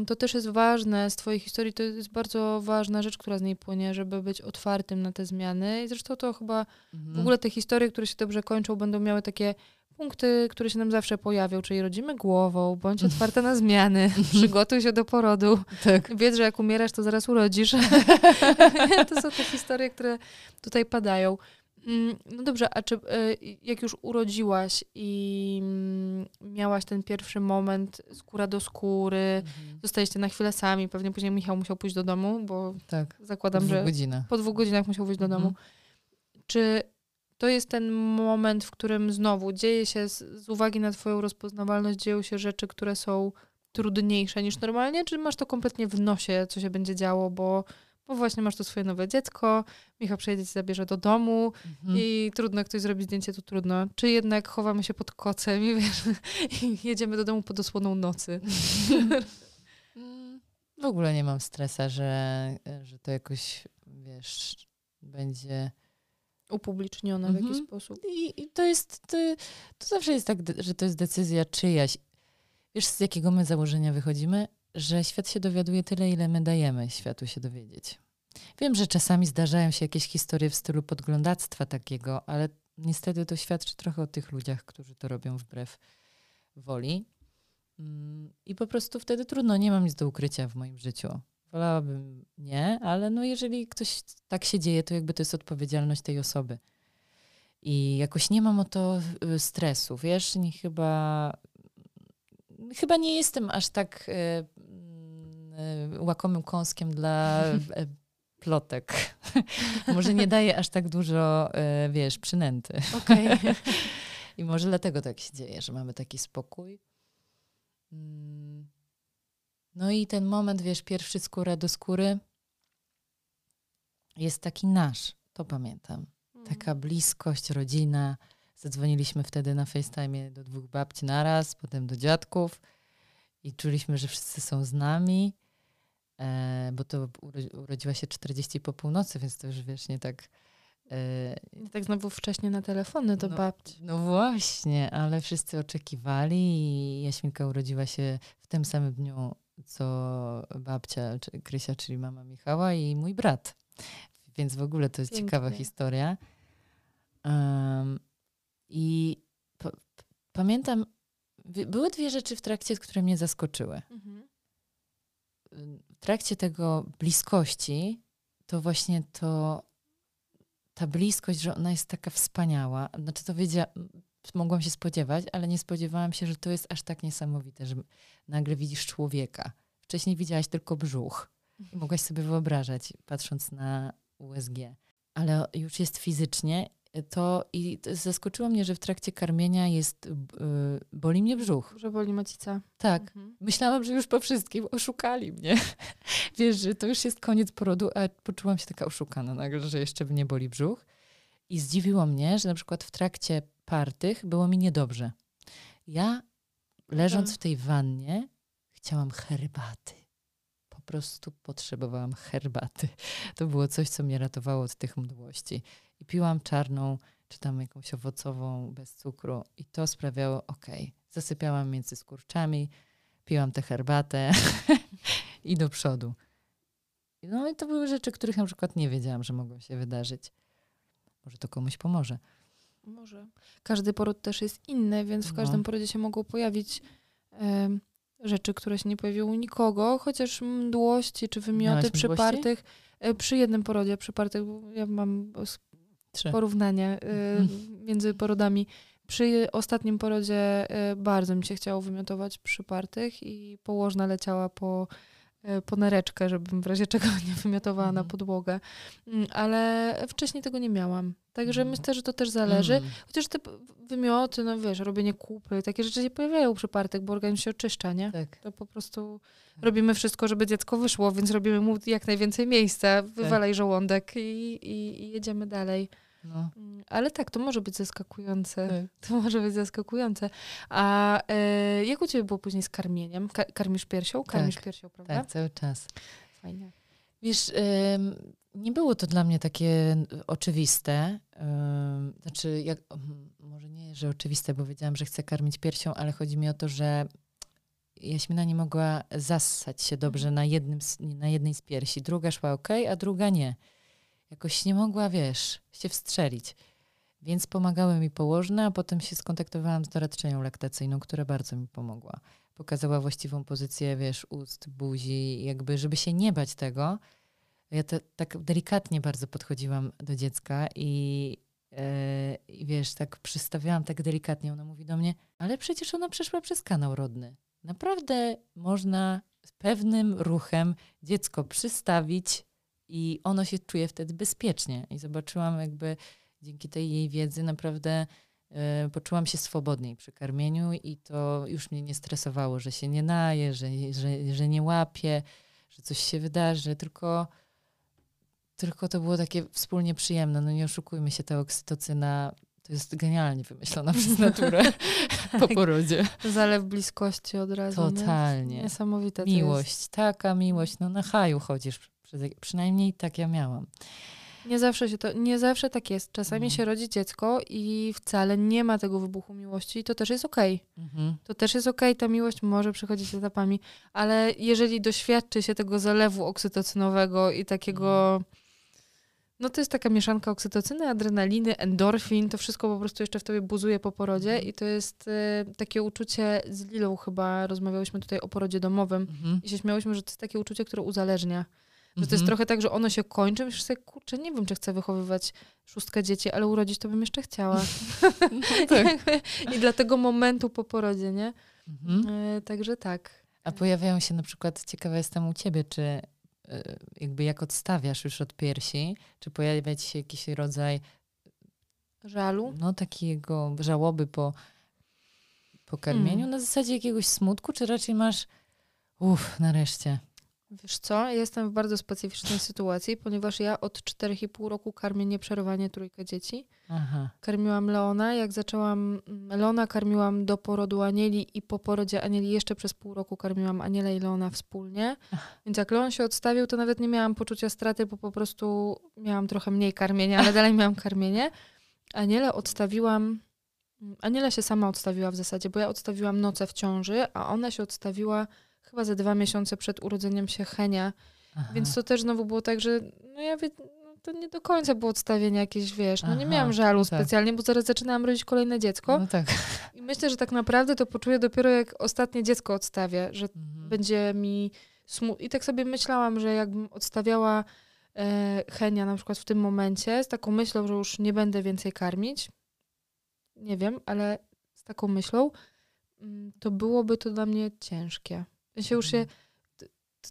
to też jest ważne z twojej historii, to jest bardzo ważna rzecz, która z niej płynie, żeby być otwartym na te zmiany. I zresztą to chyba Mhm. w ogóle te historie, które się dobrze kończą, będą miały takie punkty, które się nam zawsze pojawią, czyli rodzimy głową, bądź otwarta na zmiany, <laughs> przygotuj się do porodu. tak. Wiedz, że jak umierasz, to zaraz urodzisz. <laughs> <laughs> to są te historie, które tutaj padają. Mm, No dobrze, a czy e, jak już urodziłaś i mm, miałaś ten pierwszy moment skóra do skóry, Mhm. zostaliście na chwilę sami, pewnie później Michał musiał pójść do domu, bo Tak, zakładam, że godzinach. po dwóch godzinach musiał wyjść do Mhm. domu. Czy to jest ten moment, w którym znowu dzieje się, z, z uwagi na twoją rozpoznawalność, dzieją się rzeczy, które są trudniejsze niż normalnie, czy masz to kompletnie w nosie, co się będzie działo, bo, bo właśnie masz to swoje nowe dziecko, Michał przyjedzie ci zabierze do domu Mhm. i trudno ktoś zrobi zdjęcie, to trudno. Czy jednak chowamy się pod kocem i, wiesz, <laughs> i jedziemy do domu pod osłoną nocy. Mm, W ogóle nie mam stresa, że, że to jakoś, wiesz, będzie... Upublicznione w jakiś Mhm. sposób. I, i to jest, to, to zawsze jest tak, że to jest decyzja czyjaś. Wiesz, z jakiego my założenia wychodzimy? Że świat się dowiaduje tyle, ile my dajemy światu się dowiedzieć. Wiem, że czasami zdarzają się jakieś historie w stylu podglądactwa takiego, ale niestety to świadczy trochę o tych ludziach, którzy to robią wbrew woli. Mm, I po prostu wtedy trudno, nie mam nic do ukrycia w moim życiu. Wolałabym nie, ale no jeżeli ktoś tak się dzieje, to jakby to jest odpowiedzialność tej osoby. I jakoś nie mam o to y, stresu, wiesz, nie chyba, chyba nie jestem aż tak y, łakomym kąskiem dla y, plotek. <laughs> może nie daje aż tak dużo, y, wiesz, przynęty. Okej. <laughs> I może dlatego tak się dzieje, że mamy taki spokój. Mm. No i ten moment, wiesz, pierwszy skóra do skóry jest taki nasz, to pamiętam. Taka bliskość, rodzina. Zadzwoniliśmy wtedy na FaceTime do dwóch babci naraz, potem do dziadków i czuliśmy, że wszyscy są z nami, e, bo to uro- urodziła się 40 po północy, więc to już wiesz, nie tak. E, Nie tak znowu wcześnie na telefony do No. babci. no właśnie, ale wszyscy oczekiwali i Jaśminka urodziła się w tym samym dniu, co babcia Krysia, czyli mama Michała i mój brat. Więc w ogóle to jest Pięknie. ciekawa historia. Em, I pamiętam, były dwie rzeczy w trakcie, które mnie zaskoczyły. Mhm. Trakcie tego bliskości, to właśnie to ta bliskość, że ona jest taka wspaniała. Znaczy to wiedziała, mogłam się spodziewać, ale nie spodziewałam się, że to jest aż tak niesamowite, że nagle widzisz człowieka. Wcześniej widziałaś tylko brzuch i mogłaś sobie wyobrażać, patrząc na USG. Ale już jest fizycznie to i zaskoczyło mnie, że w trakcie karmienia jest, yy, boli mnie brzuch. Że boli macica. Tak. Mhm. Myślałam, że już po wszystkim oszukali mnie. <laughs> Wiesz, że to już jest koniec porodu, a poczułam się taka oszukana nagle, że jeszcze mnie boli brzuch. I zdziwiło mnie, że na przykład w trakcie partych było mi niedobrze. Ja leżąc tak. w tej wannie chciałam herbaty. Po prostu potrzebowałam herbaty. <laughs> To było coś, co mnie ratowało od tych mdłości i piłam czarną, czy tam jakąś owocową bez cukru i to sprawiało, ok, zasypiałam między skurczami, piłam tę herbatę <laughs> i do przodu. No i to były rzeczy, których na przykład nie wiedziałam, że mogą się wydarzyć. Może to komuś pomoże. Może. Każdy poród też jest inny, więc w no. każdym porodzie się mogą pojawić rzeczy, które się nie pojawiły u nikogo, chociaż mdłości czy wymioty przypartych. E, przy jednym porodzie przypartych, ja mam Trzy. porównanie y, mhm. między porodami. Przy ostatnim porodzie y, bardzo mi się chciało wymiotować przypartych i położna leciała po, y, po nereczkę, żebym w razie <laughs> czego nie wymiotowała mm. na mhm. podłogę. Ale wcześniej tego nie miałam. Także mm. myślę, że to też zależy. Mm. Chociaż te wymioty, no wiesz, robienie kupy, takie rzeczy się pojawiają przy partych, bo organizm się oczyszcza, nie? Tak. To po prostu tak. robimy wszystko, żeby dziecko wyszło, więc robimy mu jak najwięcej miejsca, wywalaj tak. żołądek i, i, i jedziemy dalej. No. Mm, ale tak, to może być zaskakujące. Tak. <laughs> To może być zaskakujące. A e, jak u Ciebie było później z karmieniem? Ka karmisz piersią? Karmisz tak, piersią, prawda? Tak, cały czas. Fajnie. Wiesz, y, nie było to dla mnie takie oczywiste. Y, znaczy, jak, może nie, że oczywiste, bo wiedziałam, że chcę karmić piersią, ale chodzi mi o to, że Jaśmina nie mogła zassać się dobrze na, jednym, na jednej z piersi. Druga szła ok, a druga nie jakoś nie mogła, wiesz, się wstrzelić. Więc pomagały mi położne, a potem się skontaktowałam z doradczynią laktacyjną, która bardzo mi pomogła. Pokazała właściwą pozycję, wiesz, ust, buzi, jakby, żeby się nie bać tego. Ja te, tak delikatnie bardzo podchodziłam do dziecka i, yy, wiesz, tak przystawiałam tak delikatnie. Ona mówi do mnie, ale przecież ona przeszła przez kanał rodny. Naprawdę można pewnym ruchem dziecko przystawić, i ono się czuje wtedy bezpiecznie. I zobaczyłam jakby dzięki tej jej wiedzy naprawdę y, poczułam się swobodniej przy karmieniu i to już mnie nie stresowało, że się nie naje, że, że, że nie łapie, że coś się wydarzy, tylko, tylko to było takie wspólnie przyjemne. No nie oszukujmy się, ta oksytocyna to jest genialnie wymyślona <laughs> przez naturę <laughs> po porodzie. Zalew bliskości od razu. Totalnie. Nie? Niesamowite. Miłość, taka miłość. No na haju chodzisz Przynajmniej tak ja miałam. Nie zawsze, się to, nie zawsze tak jest. Czasami mhm. się rodzi dziecko i wcale nie ma tego wybuchu miłości i to też jest okej. Okay. Mhm. To też jest okej, okay. ta miłość może przychodzić etapami, ale jeżeli doświadczy się tego zalewu oksytocynowego i takiego... Mhm. No to jest taka mieszanka oksytocyny, adrenaliny, endorfin, to wszystko po prostu jeszcze w tobie buzuje po porodzie mhm. i to jest y, takie uczucie, z Lilą chyba rozmawiałyśmy tutaj o porodzie domowym mhm. i się śmiałyśmy, że to jest takie uczucie, które uzależnia. Że to jest mhm. trochę tak, że ono się kończy, myślisz sobie, kurczę, nie wiem, czy chcę wychowywać szóstkę dzieci, ale urodzić to bym jeszcze chciała. <laughs> tak. I dla tego momentu po porodzie, nie? Mhm. E, także tak. A pojawiają się na przykład, ciekawa jestem u ciebie, czy e, jakby jak odstawiasz już od piersi, czy pojawia ci się jakiś rodzaj żalu? No takiego żałoby po, po karmieniu, hmm. na zasadzie jakiegoś smutku, czy raczej masz uff, nareszcie. Wiesz co, jestem w bardzo specyficznej sytuacji, ponieważ ja od 4,5 roku karmię nieprzerwanie trójkę dzieci. Aha. Karmiłam Leona, jak zaczęłam Leona, karmiłam do porodu Anieli i po porodzie Anieli jeszcze przez pół roku karmiłam Anielę i Leona wspólnie. Ach. Więc jak Leon się odstawił, to nawet nie miałam poczucia straty, bo po prostu miałam trochę mniej karmienia, ale dalej miałam karmienie. Anielę odstawiłam Aniela się sama odstawiła w zasadzie, bo ja odstawiłam noce w ciąży, a ona się odstawiła chyba za dwa miesiące przed urodzeniem się Henia. Aha. Więc to też znowu było tak, że no ja wie, no, to nie do końca było odstawienie jakieś, wiesz, no nie Aha, miałam żalu tak. specjalnie, bo zaraz zaczynałam rodzić kolejne dziecko. No tak. I myślę, że tak naprawdę to poczuję dopiero jak ostatnie dziecko odstawię, że Mhm. będzie mi smutno. I tak sobie myślałam, że jakbym odstawiała e, Henia na przykład w tym momencie z taką myślą, że już nie będę więcej karmić, nie wiem, ale z taką myślą, mm, to byłoby to dla mnie ciężkie. Ja się już się,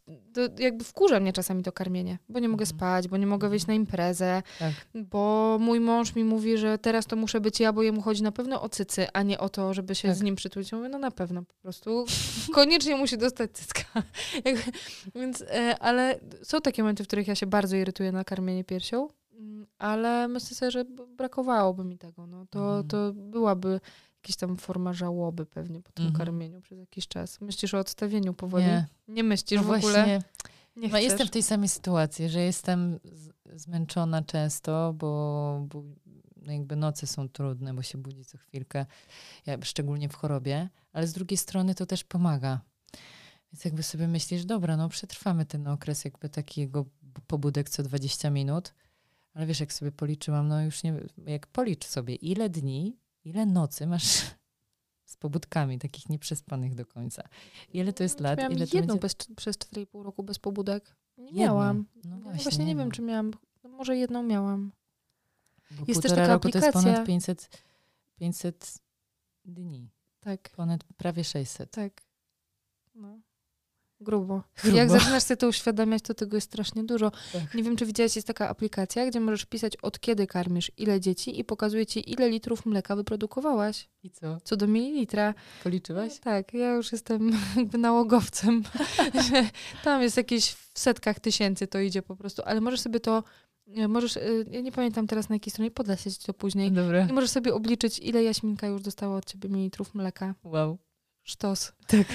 Mhm. to jakby wkurza mnie czasami to karmienie, bo nie mogę Mhm. spać, bo nie mogę wyjść na imprezę, Tak. bo mój mąż mi mówi, że teraz to muszę być ja, bo jemu chodzi na pewno o cycy, a nie o to, żeby się Tak. z nim przytulić. Ja mówię, no na pewno, po prostu <laughs> koniecznie musi dostać cycka. <laughs> Więc, e, ale są takie momenty, w których ja się bardzo irytuję na karmienie piersią, mm, ale myślę sobie, że brakowałoby mi tego. No. To, Mhm. to byłaby jakaś tam forma żałoby pewnie po tym Mhm. karmieniu przez jakiś czas. Myślisz o odstawieniu powoli? Nie. Nie myślisz No w ogóle? właśnie, Nie no jestem w tej samej sytuacji, że jestem zmęczona często, bo, bo no jakby noce są trudne, bo się budzi co chwilkę, ja, szczególnie w chorobie, ale z drugiej strony to też pomaga. Więc jakby sobie myślisz, dobra, no przetrwamy ten okres jakby takiego pobudek co 20 minut, ale wiesz, jak sobie policzyłam, no już nie, jak policz sobie, ile dni, ile nocy masz <laughs> z pobudkami takich nieprzespanych do końca. Ile to jest lat, Miałam ile to jedną będzie... bez, przez 4,5 roku bez pobudek. Nie miałam. No No właśnie, właśnie, nie jedną. wiem, czy miałam. No może jedną miałam. Bo Jest też taka roku to jest aplikacja. ponad 500, 500 dni. Tak, Ponad prawie 600. tak. No. Grubo. Grubo. Jak zaczynasz sobie to uświadamiać, to tego jest strasznie dużo. Tak. Nie wiem, czy widziałeś, jest taka aplikacja, gdzie możesz pisać od kiedy karmisz, ile dzieci i pokazuje ci, ile litrów mleka wyprodukowałaś. I co? Co do mililitra. Policzyłaś? Tak, ja już jestem <laughs> jakby nałogowcem. <laughs> Tam jest jakieś w setkach tysięcy to idzie po prostu, ale możesz sobie to, e, możesz, e, ja nie pamiętam teraz na jakiej stronie, podlasić to później. Dobra. I możesz sobie obliczyć, ile Jaśminka już dostała od ciebie mililitrów mleka. Wow. Sztos. <laughs> Tak.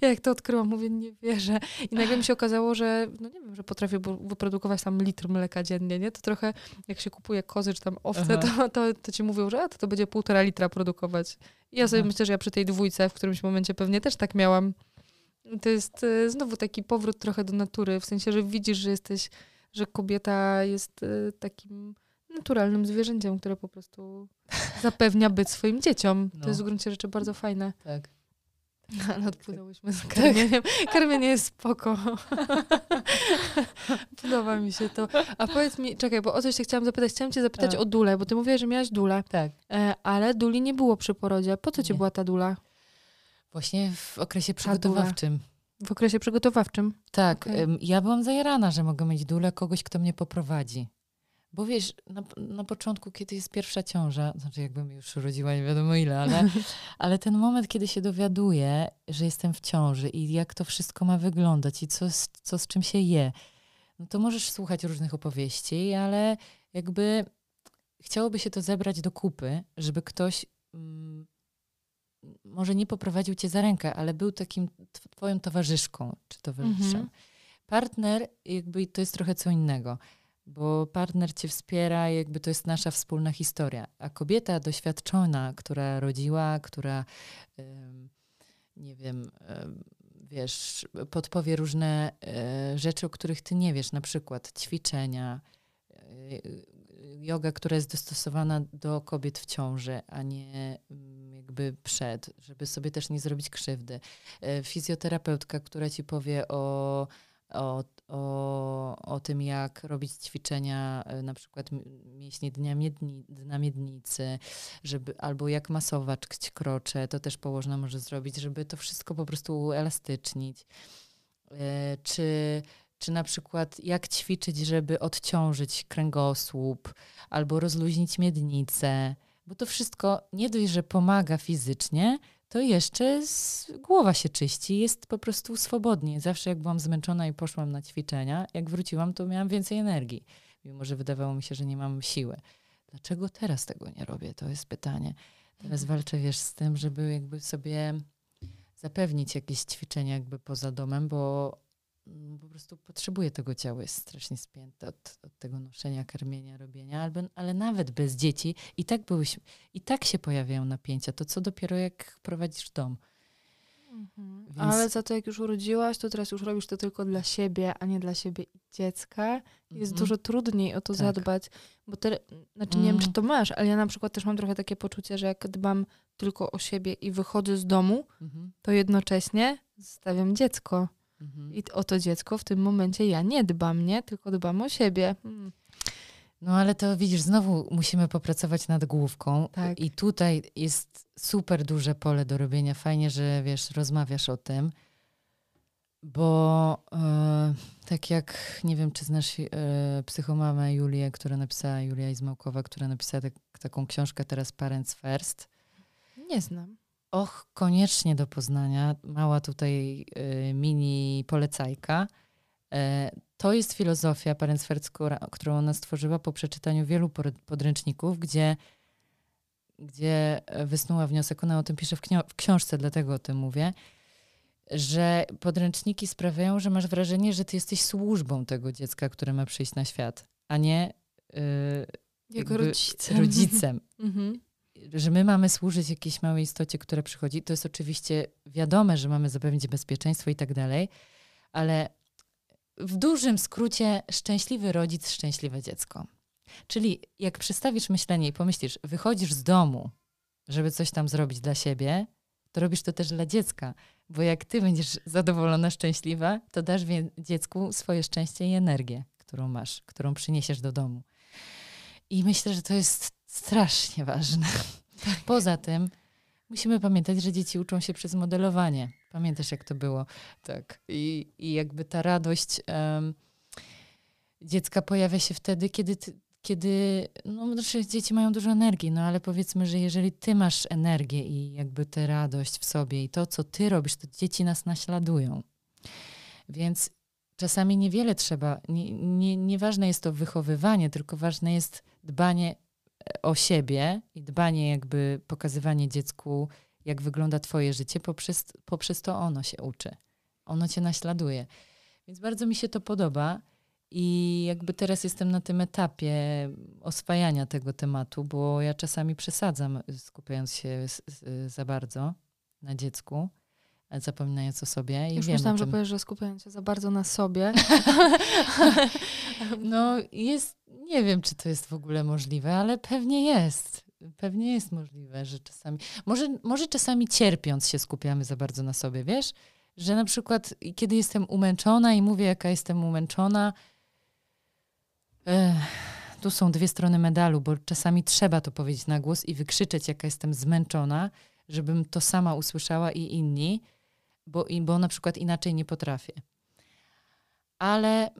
Ja jak to odkryłam, mówię, nie wierzę. I nagle mi się okazało, że, no nie wiem, że potrafię wyprodukować tam litr mleka dziennie, nie? To trochę, jak się kupuje kozy czy tam owce, to, to, to ci mówią, że a, to, to będzie półtora litra produkować. I ja sobie Aha. myślę, że ja przy tej dwójce w którymś momencie pewnie też tak miałam. To jest e, znowu taki powrót trochę do natury, w sensie, że widzisz, że jesteś, że kobieta jest e, takim naturalnym zwierzęciem, które po prostu zapewnia byt swoim dzieciom. No. To jest w gruncie rzeczy bardzo fajne. Tak. <laughs> Ale odpłynęłyśmy z karmieniem. Karmienie jest spoko. <laughs> Podoba mi się to. A powiedz mi, czekaj, bo o coś się chciałam zapytać. Chciałam cię zapytać A. o dulę, bo ty mówiłaś, że miałaś dulę, Tak. e, ale duli nie było przy porodzie. Po co ci była ta dula? Właśnie w okresie przygotowawczym. W okresie przygotowawczym. Tak. Em, Ja byłam zajarana, że mogę mieć dulę kogoś, kto mnie poprowadzi. Bo wiesz, na, na początku, kiedy jest pierwsza ciąża, znaczy jakbym już urodziła nie wiadomo ile, ale, <laughs> ale ten moment, kiedy się dowiaduję, że jestem w ciąży i jak to wszystko ma wyglądać i co, z- co z czym się je, no to możesz słuchać różnych opowieści, ale jakby chciałoby się to zebrać do kupy, żeby ktoś mm, może nie poprowadził cię za rękę, ale był takim tw- twoją towarzyszką czy towarzyszem. Mhm. Partner jakby to jest trochę co innego, bo partner cię wspiera, jakby to jest nasza wspólna historia. A kobieta doświadczona, która rodziła, która nie wiem, em, wiesz, podpowie różne e, rzeczy, o których ty nie wiesz, na przykład ćwiczenia, e, yoga, która jest dostosowana do kobiet w ciąży, a nie mm, jakby przed, żeby sobie też nie zrobić krzywdy. E, Fizjoterapeutka, która ci powie o, o, o, o tym, jak robić ćwiczenia, e, na przykład m- mięśnie dnia miedni, dna miednicy, żeby, albo jak masować krocze, to też położna może zrobić, żeby to wszystko po prostu uelastycznić. E, Czy, czy na przykład jak ćwiczyć, żeby odciążyć kręgosłup, albo rozluźnić miednicę, bo to wszystko nie dość, że pomaga fizycznie, to jeszcze z, głowa się czyści, jest po prostu swobodnie. Zawsze jak byłam zmęczona i poszłam na ćwiczenia, jak wróciłam, to miałam więcej energii, mimo że wydawało mi się, że nie mam siły. Dlaczego teraz tego nie robię? To jest pytanie. Teraz walczę, wiesz, z tym, żeby jakby sobie zapewnić jakieś ćwiczenia jakby poza domem, bo po prostu potrzebuję tego ciała, jest strasznie spięte od, od tego noszenia, karmienia, robienia, albo, ale nawet bez dzieci i tak byłyśmy, i tak się pojawiają napięcia, to co dopiero jak prowadzisz dom. Mhm. Więc- Ale za to jak już urodziłaś, to teraz już robisz to tylko dla siebie, a nie dla siebie i dziecka. Jest Mhm. dużo trudniej o to Tak. zadbać, bo te, znaczy nie wiem, czy Mm. to masz, ale ja na przykład też mam trochę takie poczucie, że jak dbam tylko o siebie i wychodzę z domu, Mhm. to jednocześnie zostawiam dziecko. Mhm. I o to dziecko w tym momencie ja nie dbam, nie? Tylko dbam o siebie. Mm. No ale to widzisz, znowu musimy popracować nad główką. Tak. I tutaj jest super duże pole do robienia. Fajnie, że wiesz, rozmawiasz o tym. Bo e, tak jak, nie wiem, czy znasz e, psychomamę Julię, która napisała, Julia Izmałkowa, która napisała tak, taką książkę teraz Parents First. Nie znam. Och, koniecznie do poznania. Mała tutaj y, mini polecajka. E, to jest filozofia która, którą ona stworzyła po przeczytaniu wielu podręczników, gdzie, gdzie wysnuła wniosek, ona o tym pisze w, w książce, dlatego o tym mówię, że podręczniki sprawiają, że masz wrażenie, że ty jesteś służbą tego dziecka, które ma przyjść na świat, a nie y, jakby rodzicem. rodzicem <laughs> mhm. Że my mamy służyć jakiejś małej istocie, która przychodzi, to jest oczywiście wiadome, że mamy zapewnić bezpieczeństwo i tak dalej, ale w dużym skrócie szczęśliwy rodzic, szczęśliwe dziecko. Czyli jak przestawisz myślenie i pomyślisz, wychodzisz z domu, żeby coś tam zrobić dla siebie, to robisz to też dla dziecka, bo jak ty będziesz zadowolona, szczęśliwa, to dasz dziecku swoje szczęście i energię, którą masz, którą przyniesiesz do domu. I myślę, że to jest strasznie ważne. <laughs> Poza tym musimy pamiętać, że dzieci uczą się przez modelowanie. Pamiętasz, jak to było? Tak. I, i jakby ta radość em, dziecka pojawia się wtedy, kiedy, ty, kiedy no, znaczy dzieci mają dużo energii, no ale powiedzmy, że jeżeli ty masz energię i jakby tę radość w sobie i to, co ty robisz, to dzieci nas naśladują. Więc czasami niewiele trzeba, nie, nie, nieważne jest to wychowywanie, tylko ważne jest dbanie o siebie i dbanie jakby pokazywanie dziecku, jak wygląda twoje życie, poprzez, poprzez to ono się uczy. Ono cię naśladuje. Więc bardzo mi się to podoba i jakby teraz jestem na tym etapie oswajania tego tematu, bo ja czasami przesadzam, skupiając się za bardzo na dziecku, zapominając o sobie. I Już wiem myślałam, że powiesz, że skupiając się za bardzo na sobie. <laughs> <laughs> No jest, nie wiem, czy to jest w ogóle możliwe, ale pewnie jest. Pewnie jest możliwe, że czasami, może, może czasami cierpiąc się skupiamy za bardzo na sobie, wiesz? Że na przykład, kiedy jestem umęczona i mówię, jaka jestem umęczona, eh, tu są dwie strony medalu, bo czasami trzeba to powiedzieć na głos i wykrzyczeć, jaka jestem zmęczona, żebym to sama usłyszała i inni, bo, bo na przykład inaczej nie potrafię. Ale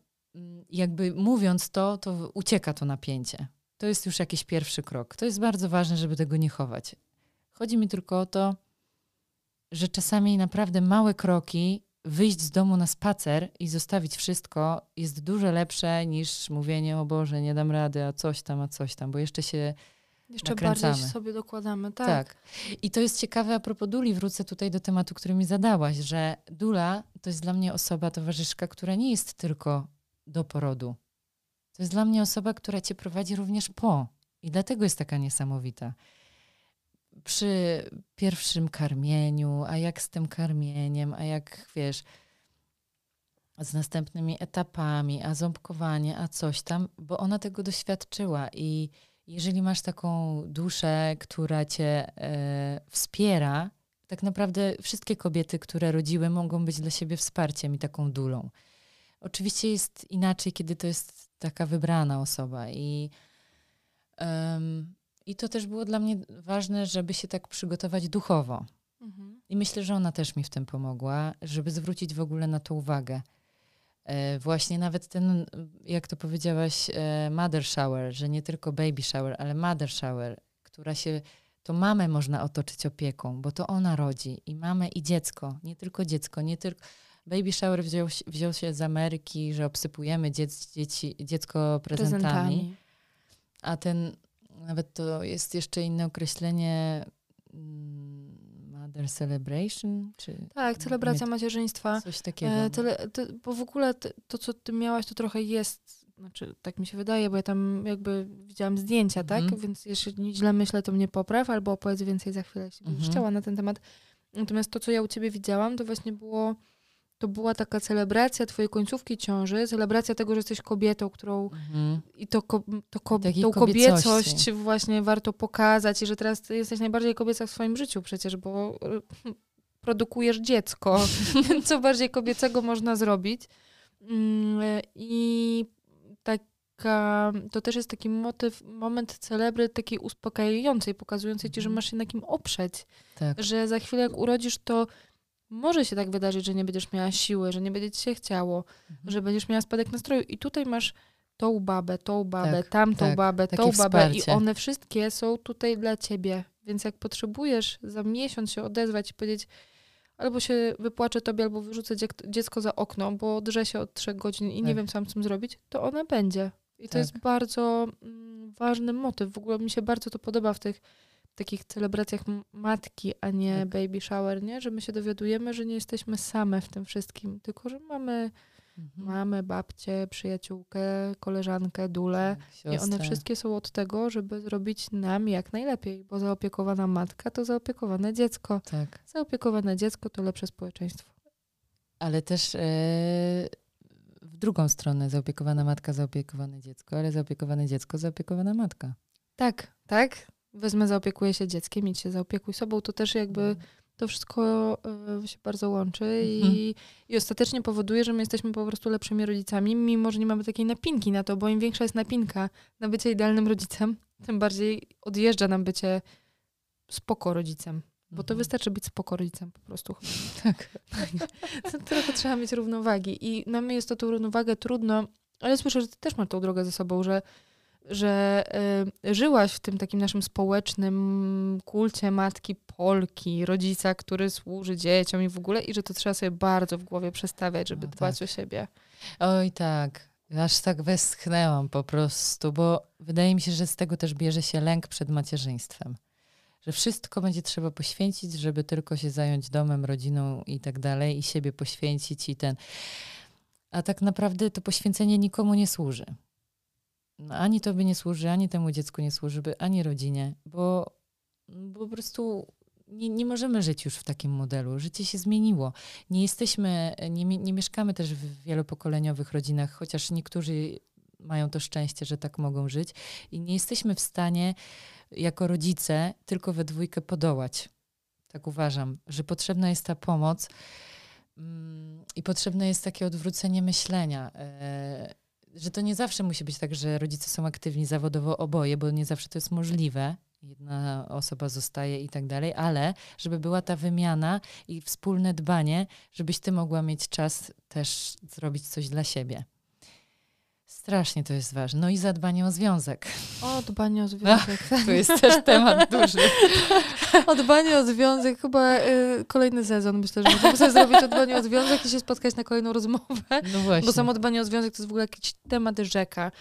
jakby mówiąc to, to ucieka to napięcie. To jest już jakiś pierwszy krok. To jest bardzo ważne, żeby tego nie chować. Chodzi mi tylko o to, że czasami naprawdę małe kroki, wyjść z domu na spacer i zostawić wszystko jest dużo lepsze niż mówienie o Boże, nie dam rady, a coś tam, a coś tam, bo jeszcze się Jeszcze Nakręcamy. bardziej sobie dokładamy, tak. tak. I to jest ciekawe a propos Duli, wrócę tutaj do tematu, który mi zadałaś, że Dula to jest dla mnie osoba, towarzyszka, która nie jest tylko do porodu. To jest dla mnie osoba, która cię prowadzi również po. I dlatego jest taka niesamowita. Przy pierwszym karmieniu, a jak z tym karmieniem, a jak wiesz, z następnymi etapami, a ząbkowanie, a coś tam, bo ona tego doświadczyła i jeżeli masz taką duszę, która cię e, wspiera, tak naprawdę wszystkie kobiety, które rodziły, mogą być dla siebie wsparciem i taką dulą. Oczywiście jest inaczej, kiedy to jest taka wybrana osoba i, em, i to też było dla mnie ważne, żeby się tak przygotować duchowo. Mhm. I myślę, że ona też mi w tym pomogła, żeby zwrócić w ogóle na to uwagę. E, Właśnie nawet ten, jak to powiedziałaś, e, mother shower, że nie tylko baby shower, ale mother shower, która się, to mamę można otoczyć opieką, bo to ona rodzi i mamę i dziecko, nie tylko dziecko, nie tylko... Baby shower wziął, się- wziął się z Ameryki, że obsypujemy dziec, dzieci, dziecko prezentami. Prezentami. A ten, nawet to jest jeszcze inne określenie mm, Mother Celebration, czy Tak, celebracja macierzyństwa. coś takiego. E, tyle, to, bo w ogóle to, to, co ty miałaś, to trochę jest, znaczy tak mi się wydaje, bo ja tam jakby widziałam zdjęcia, tak? Więc jeśli źle myślę, to mnie popraw, albo opowiedz więcej za chwile, jeśli będziesz Mhm. chciała na ten temat. Natomiast to, co ja u ciebie widziałam, to właśnie było, to była taka celebracja twojej końcówki ciąży, celebracja tego, że jesteś kobietą, którą Mhm. i to, ko, to ko, Takiej tą kobiecość właśnie warto pokazać i że teraz ty jesteś najbardziej kobieca w swoim życiu przecież, bo y, produkujesz dziecko, <laughs> co bardziej kobiecego można zrobić. Mm, I taka, to też jest taki motyw, moment celebry takiej uspokajającej, pokazującej ci, że Mhm. masz się na kim oprzeć, Tak. że za chwilę jak urodzisz, to może się tak wydarzyć, że nie będziesz miała siły, że nie będzie ci się chciało, Mhm. że będziesz miała spadek nastroju. I tutaj masz tą babę, tą babę, Tak, tamtą tak. babę, tą babę i wsparcie. one wszystkie są tutaj dla ciebie. Więc jak potrzebujesz za miesiąc się odezwać i powiedzieć albo się wypłaczę tobie, albo wyrzucę dziecko za okno, bo drze się od trzech godzin i nie Tak. wiem, co mam z tym zrobić, to ona będzie. I to Tak. jest bardzo mm, ważny motyw. W ogóle mi się bardzo to podoba w tych takich celebracjach matki, a nie Tak. baby shower, nie? Że my się dowiadujemy, że nie jesteśmy same w tym wszystkim, tylko że mamy Mhm. mamę, babcię, przyjaciółkę, koleżankę, dulę. Tak, I one wszystkie są od tego, żeby zrobić nam jak najlepiej, bo zaopiekowana matka to zaopiekowane dziecko. Tak. Zaopiekowane dziecko to lepsze społeczeństwo. Ale też e, w drugą stronę zaopiekowana matka, zaopiekowane dziecko, ale zaopiekowane dziecko, zaopiekowana matka. Tak, tak. Wezmę, zaopiekuję się dzieckiem, idź się zaopiekuj sobą. To też jakby to wszystko y, się bardzo łączy i, Mhm. i ostatecznie powoduje, że my jesteśmy po prostu lepszymi rodzicami, mimo że nie mamy takiej napinki na to, bo im większa jest napinka na bycie idealnym rodzicem, tym bardziej odjeżdża nam bycie spoko rodzicem. Bo to Mhm. wystarczy być spoko rodzicem po prostu. <laughs> Tak. To Trochę trzeba mieć równowagi. I nam jest to tą równowagę trudno, ale słyszę, że ty też masz tą drogę ze sobą, że, że y, żyłaś w tym takim naszym społecznym kulcie matki Polki, rodzica, który służy dzieciom i w ogóle, i że to trzeba sobie bardzo w głowie przestawiać, żeby No dbać tak. o siebie. Oj tak. Aż tak westchnęłam po prostu, bo wydaje mi się, że z tego też bierze się lęk przed macierzyństwem. Że wszystko będzie trzeba poświęcić, żeby tylko się zająć domem, rodziną i tak dalej, i siebie poświęcić i ten. A tak naprawdę to poświęcenie nikomu nie służy. No, ani tobie nie służy, ani temu dziecku nie służy, ani rodzinie, bo, bo po prostu nie, nie możemy żyć już w takim modelu. Życie się zmieniło. Nie jesteśmy, nie, nie mieszkamy też w wielopokoleniowych rodzinach, chociaż niektórzy mają to szczęście, że tak mogą żyć i nie jesteśmy w stanie jako rodzice tylko we dwójkę podołać. Tak uważam, że potrzebna jest ta pomoc mm, i potrzebne jest takie odwrócenie myślenia. Że to nie zawsze musi być tak, że rodzice są aktywni zawodowo oboje, bo nie zawsze to jest możliwe. Jedna osoba zostaje i tak dalej, ale żeby była ta wymiana i wspólne dbanie, żebyś ty mogła mieć czas też zrobić coś dla siebie. Strasznie to jest ważne. No i zadbanie o związek. O, dbanie o <laughs> związek. To jest też temat duży. O dbanie o związek, chyba y, kolejny sezon myślę, że możemy sobie zrobić o dbanie o związek i się spotkać na kolejną rozmowę. No właśnie. Bo samo dbanie o związek to jest w ogóle jakiś temat rzeka.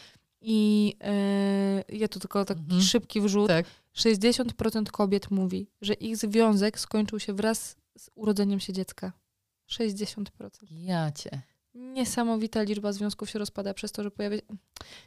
I y, ja tu tylko taki Mhm. szybki wrzut. Tak. 60% kobiet mówi, że ich związek skończył się wraz z urodzeniem się dziecka. 60%. Ja cię. Niesamowita liczba związków się rozpada przez to, że pojawia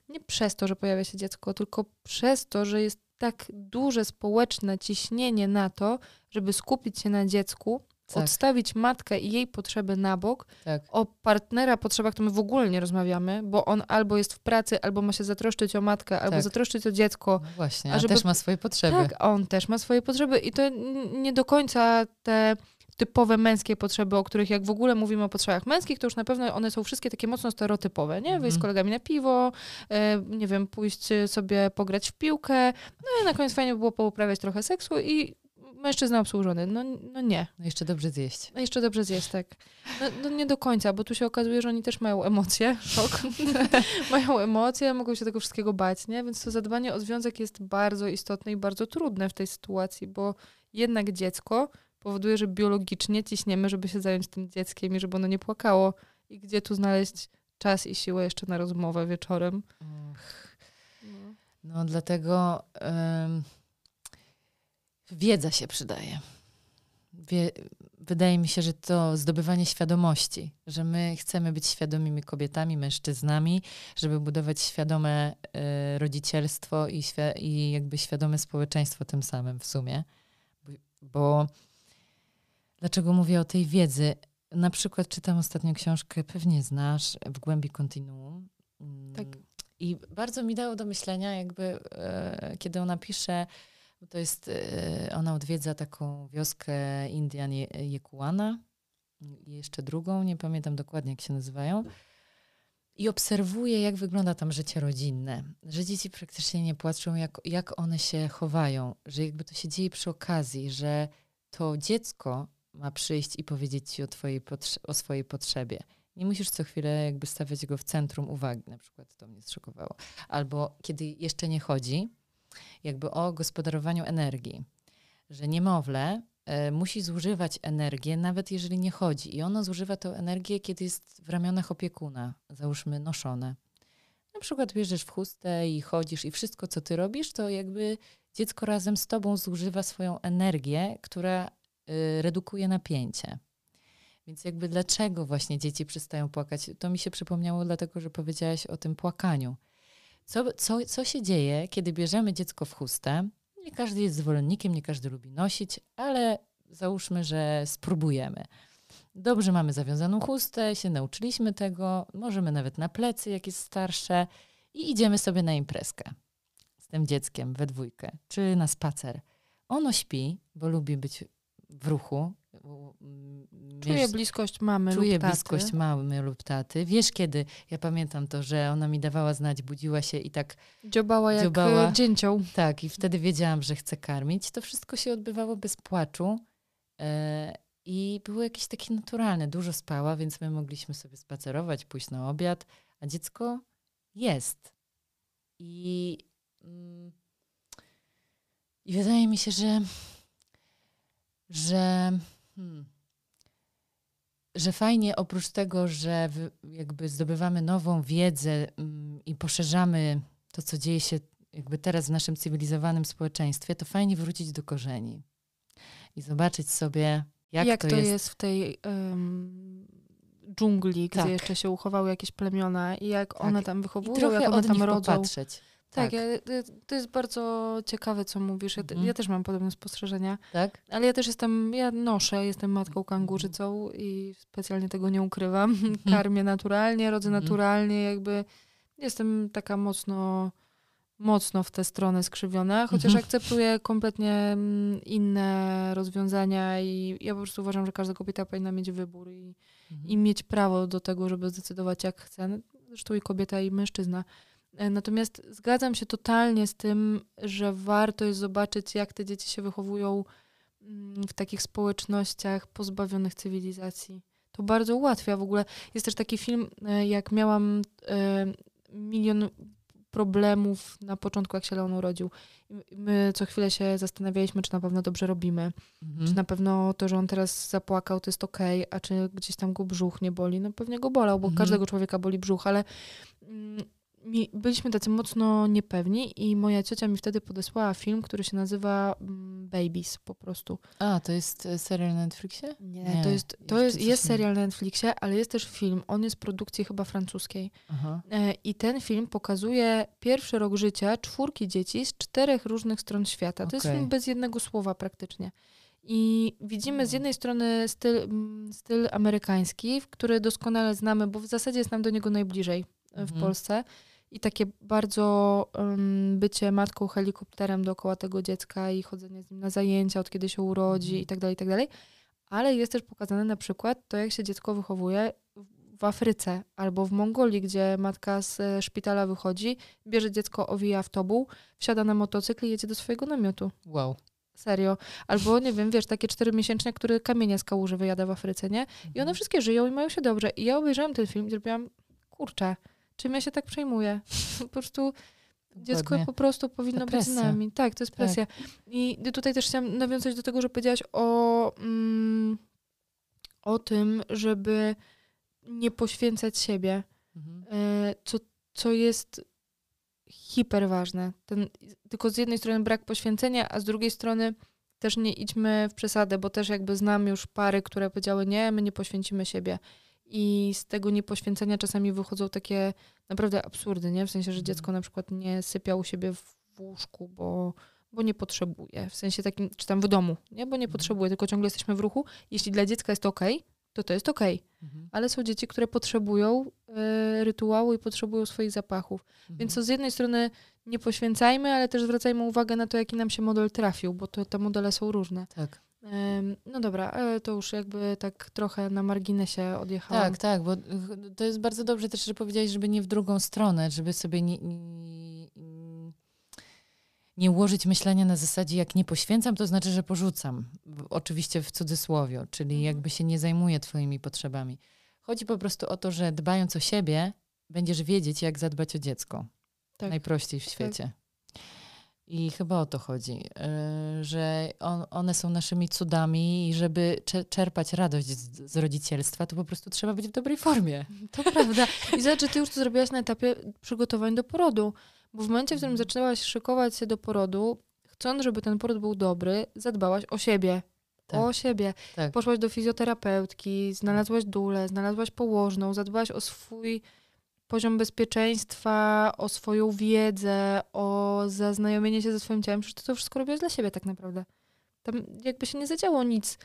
nie przez to, że pojawia się dziecko, tylko przez to, że jest tak duże społeczne ciśnienie na to, żeby skupić się na dziecku, Tak. odstawić matkę i jej potrzeby na bok. Tak. O partnera potrzebach to my w ogóle nie rozmawiamy, bo on albo jest w pracy, albo ma się zatroszczyć o matkę, albo Tak. zatroszczyć o dziecko. No właśnie, A żeby- też ma swoje potrzeby. Tak, on też ma swoje potrzeby i to nie do końca te typowe męskie potrzeby, o których jak w ogóle mówimy o potrzebach męskich, to już na pewno one są wszystkie takie mocno stereotypowe, nie? Wyjść z Mhm. kolegami na piwo, e, nie wiem, pójść sobie pograć w piłkę, no i na koniec fajnie by było pouprawiać trochę seksu i mężczyzna obsłużony. No, no nie. No jeszcze dobrze zjeść. No jeszcze dobrze zjeść, tak. No, no nie do końca, bo tu się okazuje, że oni też mają emocje, <laughs> szok. <laughs> mają emocje, mogą się tego wszystkiego bać, nie? Więc to zadbanie o związek jest bardzo istotne i bardzo trudne w tej sytuacji, bo jednak dziecko powoduje, że biologicznie ciśniemy, żeby się zająć tym dzieckiem i żeby ono nie płakało. I gdzie tu znaleźć czas i siłę jeszcze na rozmowę wieczorem? Uch. No. No dlatego wiedza się przydaje. Wie, wydaje mi się, że to zdobywanie świadomości, że my chcemy być świadomymi kobietami, mężczyznami, żeby budować świadome e, rodzicielstwo i, i jakby świadome społeczeństwo tym samym w sumie. Bo- Bo Dlaczego mówię o tej wiedzy? Na przykład czytam ostatnio książkę, pewnie znasz, W głębi kontinuum. Mm, Tak. I bardzo mi dało do myślenia, jakby e, kiedy ona pisze, to jest, e, ona odwiedza taką wioskę Indian Je- Jekuana i jeszcze drugą, nie pamiętam dokładnie jak się nazywają. I obserwuje, jak wygląda tam życie rodzinne. Że dzieci praktycznie nie płaczą, jak, jak one się chowają, że jakby to się dzieje przy okazji, że to dziecko ma przyjść i powiedzieć ci o, twojej o swojej potrzebie. Nie musisz co chwilę jakby stawiać go w centrum uwagi, na przykład to mnie zszokowało. Albo kiedy jeszcze nie chodzi, jakby o gospodarowaniu energii, że niemowlę e, musi zużywać energię, nawet jeżeli nie chodzi. I ono zużywa tę energię, kiedy jest w ramionach opiekuna, załóżmy noszone. Na przykład bierzesz w chustę i chodzisz i wszystko, co ty robisz, to jakby dziecko razem z tobą zużywa swoją energię, która y, redukuje napięcie. Więc jakby dlaczego właśnie dzieci przestają płakać? To mi się przypomniało dlatego, że powiedziałaś o tym płakaniu. Co, co, co się dzieje, kiedy bierzemy dziecko w chustę? Nie każdy jest zwolennikiem, nie każdy lubi nosić, ale załóżmy, że spróbujemy. Dobrze mamy zawiązaną chustę, się nauczyliśmy tego, możemy nawet na plecy, jak jest starsze i idziemy sobie na imprezkę z tym dzieckiem we dwójkę, czy na spacer. Ono śpi, bo lubi być ruchu. Mm, Czuję wiesz, bliskość mamy Czuję lub taty. bliskość mamy lub taty. Wiesz kiedy? Ja pamiętam to, że ona mi dawała znać, budziła się i tak, Dziobała jak Dziobała. dzięcioł. tak, i wtedy wiedziałam, że chcę karmić. To wszystko się odbywało bez płaczu e, i było jakieś takie naturalne. Dużo spała, więc my mogliśmy sobie spacerować, pójść na obiad, a dziecko jest. I, mm, i wydaje mi się, że, że hmm, że fajnie oprócz tego, że jakby zdobywamy nową wiedzę mm, i poszerzamy to, co dzieje się jakby teraz w naszym cywilizowanym społeczeństwie, to fajnie wrócić do korzeni i zobaczyć sobie, jak, Jak, to, to, jest. jest, w tej em, dżungli, gdzie Tak. jeszcze się uchowały jakieś plemiona i jak Tak. one tam I wychowują, trochę jak one od tam nich rodzą. popatrzeć. Tak, Tak. ja, to jest bardzo ciekawe, co mówisz. Ja, Mhm. ja też mam podobne spostrzeżenia, Tak? ale ja też jestem, ja noszę, jestem matką kangurzycą i specjalnie tego nie ukrywam. <laughs> Karmię naturalnie, rodzę Mhm. naturalnie, jakby jestem taka mocno, mocno w tę stronę skrzywiona, chociaż Mhm. akceptuję kompletnie mm, inne rozwiązania i ja po prostu uważam, że każda kobieta powinna mieć wybór i, i mieć prawo do tego, żeby zdecydować jak chce. No, Zresztą i kobieta, i mężczyzna. E, Natomiast zgadzam się totalnie z tym, że warto jest zobaczyć, jak te dzieci się wychowują mm, w takich społecznościach pozbawionych cywilizacji. To bardzo ułatwia w ogóle. Jest też taki film, e, jak miałam e, milion problemów na początku, jak się Leon urodził. My co chwilę się zastanawialiśmy, czy na pewno dobrze robimy. Mhm. Czy na pewno to, że on teraz zapłakał, to jest okej, a czy gdzieś tam go brzuch nie boli? No pewnie go bolał, bo Mhm. każdego człowieka boli brzuch, ale mm, byliśmy tacy mocno niepewni i moja ciocia mi wtedy podesłała film, który się nazywa mm, Babies po prostu. A, to jest e, serial na Netflixie? Nie, Nie, to jest, to jest, jest serial na Netflixie, ale jest też film. On jest produkcji chyba francuskiej. Aha. E, I ten film pokazuje pierwszy rok życia czwórki dzieci z czterech różnych stron świata. To jest Okej. film bez jednego słowa praktycznie. I widzimy z Mm. jednej strony styl, styl amerykański, który doskonale znamy, bo w zasadzie jest nam do niego najbliżej e, w Mhm. Polsce. I takie bardzo um, bycie matką helikopterem dookoła tego dziecka i chodzenie z nim na zajęcia, od kiedy się urodzi Mhm. i tak dalej, i tak dalej. Ale jest też pokazane na przykład to, jak się dziecko wychowuje w Afryce albo w Mongolii, gdzie matka z e, szpitala wychodzi, bierze dziecko, owija w tobuł, wsiada na motocykl i jedzie do swojego namiotu. Wow. Serio. Albo, nie wiem, wiesz, takie czteromiesięczne, które kamienie z kałuży wyjada w Afryce, nie? I one Mhm. wszystkie żyją i mają się dobrze. I ja obejrzałam ten film i zrobiłam, kurczę, czym ja się tak przejmuję? <laughs> Po prostu dziecko Dokładnie. po prostu powinno być z nami. Tak, to jest Tak. presja. I tutaj też chciałam nawiązać do tego, że powiedziałaś o, mm, o tym, żeby nie poświęcać siebie, Mhm. e, co, co jest hiper ważne. Ten, tylko z jednej strony brak poświęcenia, a z drugiej strony też nie idźmy w przesadę, bo też jakby znam już pary, które powiedziały, nie, my nie poświęcimy siebie. I z tego niepoświęcenia czasami wychodzą takie naprawdę absurdy, nie? W sensie, że Mhm. dziecko na przykład nie sypia u siebie w łóżku, bo, bo nie potrzebuje. W sensie takim, czy tam w domu, nie? Bo nie Mhm. potrzebuje, tylko ciągle jesteśmy w ruchu. Jeśli dla dziecka jest ok, to to jest ok. Mhm. Ale są dzieci, które potrzebują e, rytuału i potrzebują swoich zapachów. Więc to z jednej strony nie poświęcajmy, ale też zwracajmy uwagę na to, jaki nam się model trafił, bo to, te modele są różne. Tak. No dobra, ale to już jakby tak trochę na marginesie odjechałam. Tak, tak, bo to jest bardzo dobrze też, że powiedziałeś, żeby nie w drugą stronę, żeby sobie nie, nie, nie ułożyć myślenia na zasadzie, jak nie poświęcam, to znaczy, że porzucam. Oczywiście w cudzysłowie, czyli Mhm. jakby się nie zajmuję twoimi potrzebami. Chodzi po prostu o to, że dbając o siebie, będziesz wiedzieć, jak zadbać o dziecko. Tak. Najprościej w świecie. I chyba o to chodzi, y, że on, one są naszymi cudami i żeby cze- czerpać radość z, z rodzicielstwa, to po prostu trzeba być w dobrej formie. <laughs> To prawda. I zobacz, że ty już to zrobiłaś na etapie przygotowań do porodu. Bo w momencie, w którym Mhm. zaczynałaś szykować się do porodu, chcąc, żeby ten poród był dobry, zadbałaś o siebie. Tak. O siebie. Tak. Poszłaś do fizjoterapeutki, znalazłaś dulę, znalazłaś położną, zadbałaś o swój poziom bezpieczeństwa, o swoją wiedzę, o zaznajomienie się ze swoim ciałem. Przecież ty to wszystko robiłaś dla siebie tak naprawdę. Tam jakby się nie zadziało nic,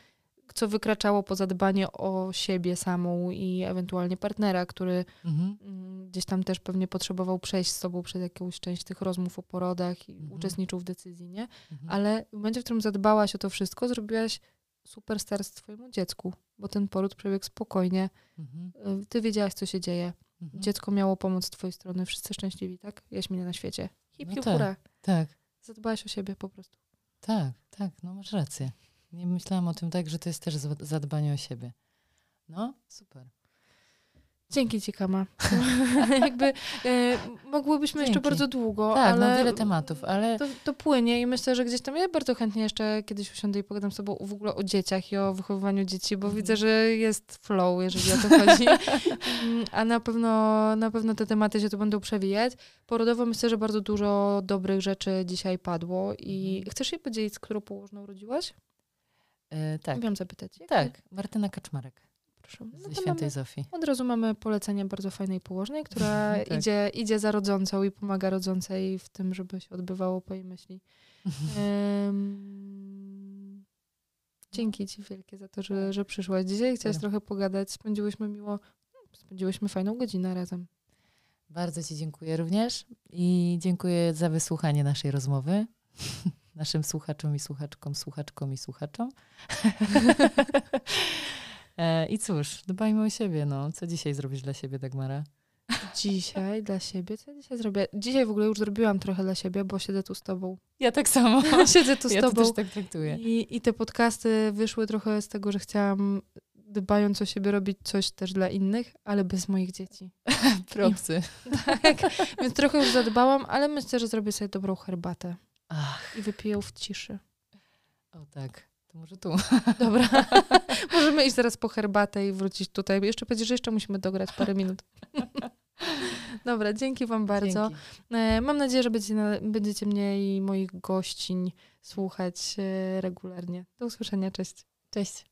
co wykraczało poza dbanie o siebie samą i ewentualnie partnera, który Mhm. mm, gdzieś tam też pewnie potrzebował przejść z sobą przez jakąś część tych rozmów o porodach i Mhm. uczestniczył w decyzji, nie? Mhm. Ale w momencie, w którym zadbałaś o to wszystko, zrobiłaś super start twojemu dziecku, bo ten poród przebiegł spokojnie. Mhm. Ty wiedziałaś, co się dzieje. Mhm. Dziecko miało pomoc z twojej strony. Wszyscy szczęśliwi, tak? Jaśmina na świecie. Hip, No tak. Tak, Zadbałaś o siebie po prostu. tak, tak, no masz rację. Nie myślałam o tym tak, że to jest też za- zadbanie o siebie. No, super. Dzięki ci, Kama. <laughs> Jakby e, mogłybyśmy jeszcze Dzięki. bardzo długo, Tak, ale no wiele tematów, ale to, to płynie i myślę, że gdzieś tam ja bardzo chętnie jeszcze kiedyś usiądę i pogadam z tobą w ogóle o dzieciach i o wychowywaniu dzieci, bo Mhm. widzę, że jest flow, jeżeli o to chodzi. <laughs> Mm, A na pewno, na pewno te tematy się tu będą przewijać. Porodowo myślę, że bardzo dużo dobrych rzeczy dzisiaj padło i Mhm. chcesz się podzielić, z którą położną urodziłaś? e, tak, Wiem zapytać. Jak- tak, Martyna Kaczmarek Proszę. No ze Świętej mamy, Zofii. od razu mamy polecenie bardzo fajnej położnej, która <laughs> Tak. idzie, idzie za rodzącą i pomaga rodzącej w tym, żeby się odbywało po jej myśli. <laughs> Em, dzięki Ci wielkie za to, że, że przyszłaś dzisiaj. Chciałaś Super. trochę pogadać. Spędziłyśmy miło, spędziłyśmy fajną godzinę razem. Bardzo Ci dziękuję również i dziękuję za wysłuchanie naszej rozmowy. <laughs> Naszym słuchaczom i słuchaczkom, słuchaczkom i słuchaczom. E, I cóż, dbajmy o siebie. No. Co dzisiaj zrobisz dla siebie, Dagmara? Dzisiaj dla siebie, co ja dzisiaj zrobię? Dzisiaj w ogóle już zrobiłam trochę dla siebie, bo siedzę tu z Tobą. Ja tak samo. <laughs> Siedzę tu z Ja to Tobą. też tak traktuję. I, I te podcasty wyszły trochę z tego, że chciałam, dbając o siebie, robić coś też dla innych, ale bez moich dzieci. <laughs> Propsy. Tak, więc trochę już zadbałam, ale myślę, że zrobię sobie dobrą herbatę Ach, i wypiję w ciszy. o tak. To może tu. Dobra. <laughs> Możemy iść zaraz po herbatę i wrócić tutaj. Jeszcze powiedzieć, że jeszcze musimy dograć parę minut. <laughs> Dobra, dzięki Wam bardzo. Dzięki. E, Mam nadzieję, że będziecie, będziecie mnie i moich gościń słuchać e, regularnie. Do usłyszenia, cześć. Cześć.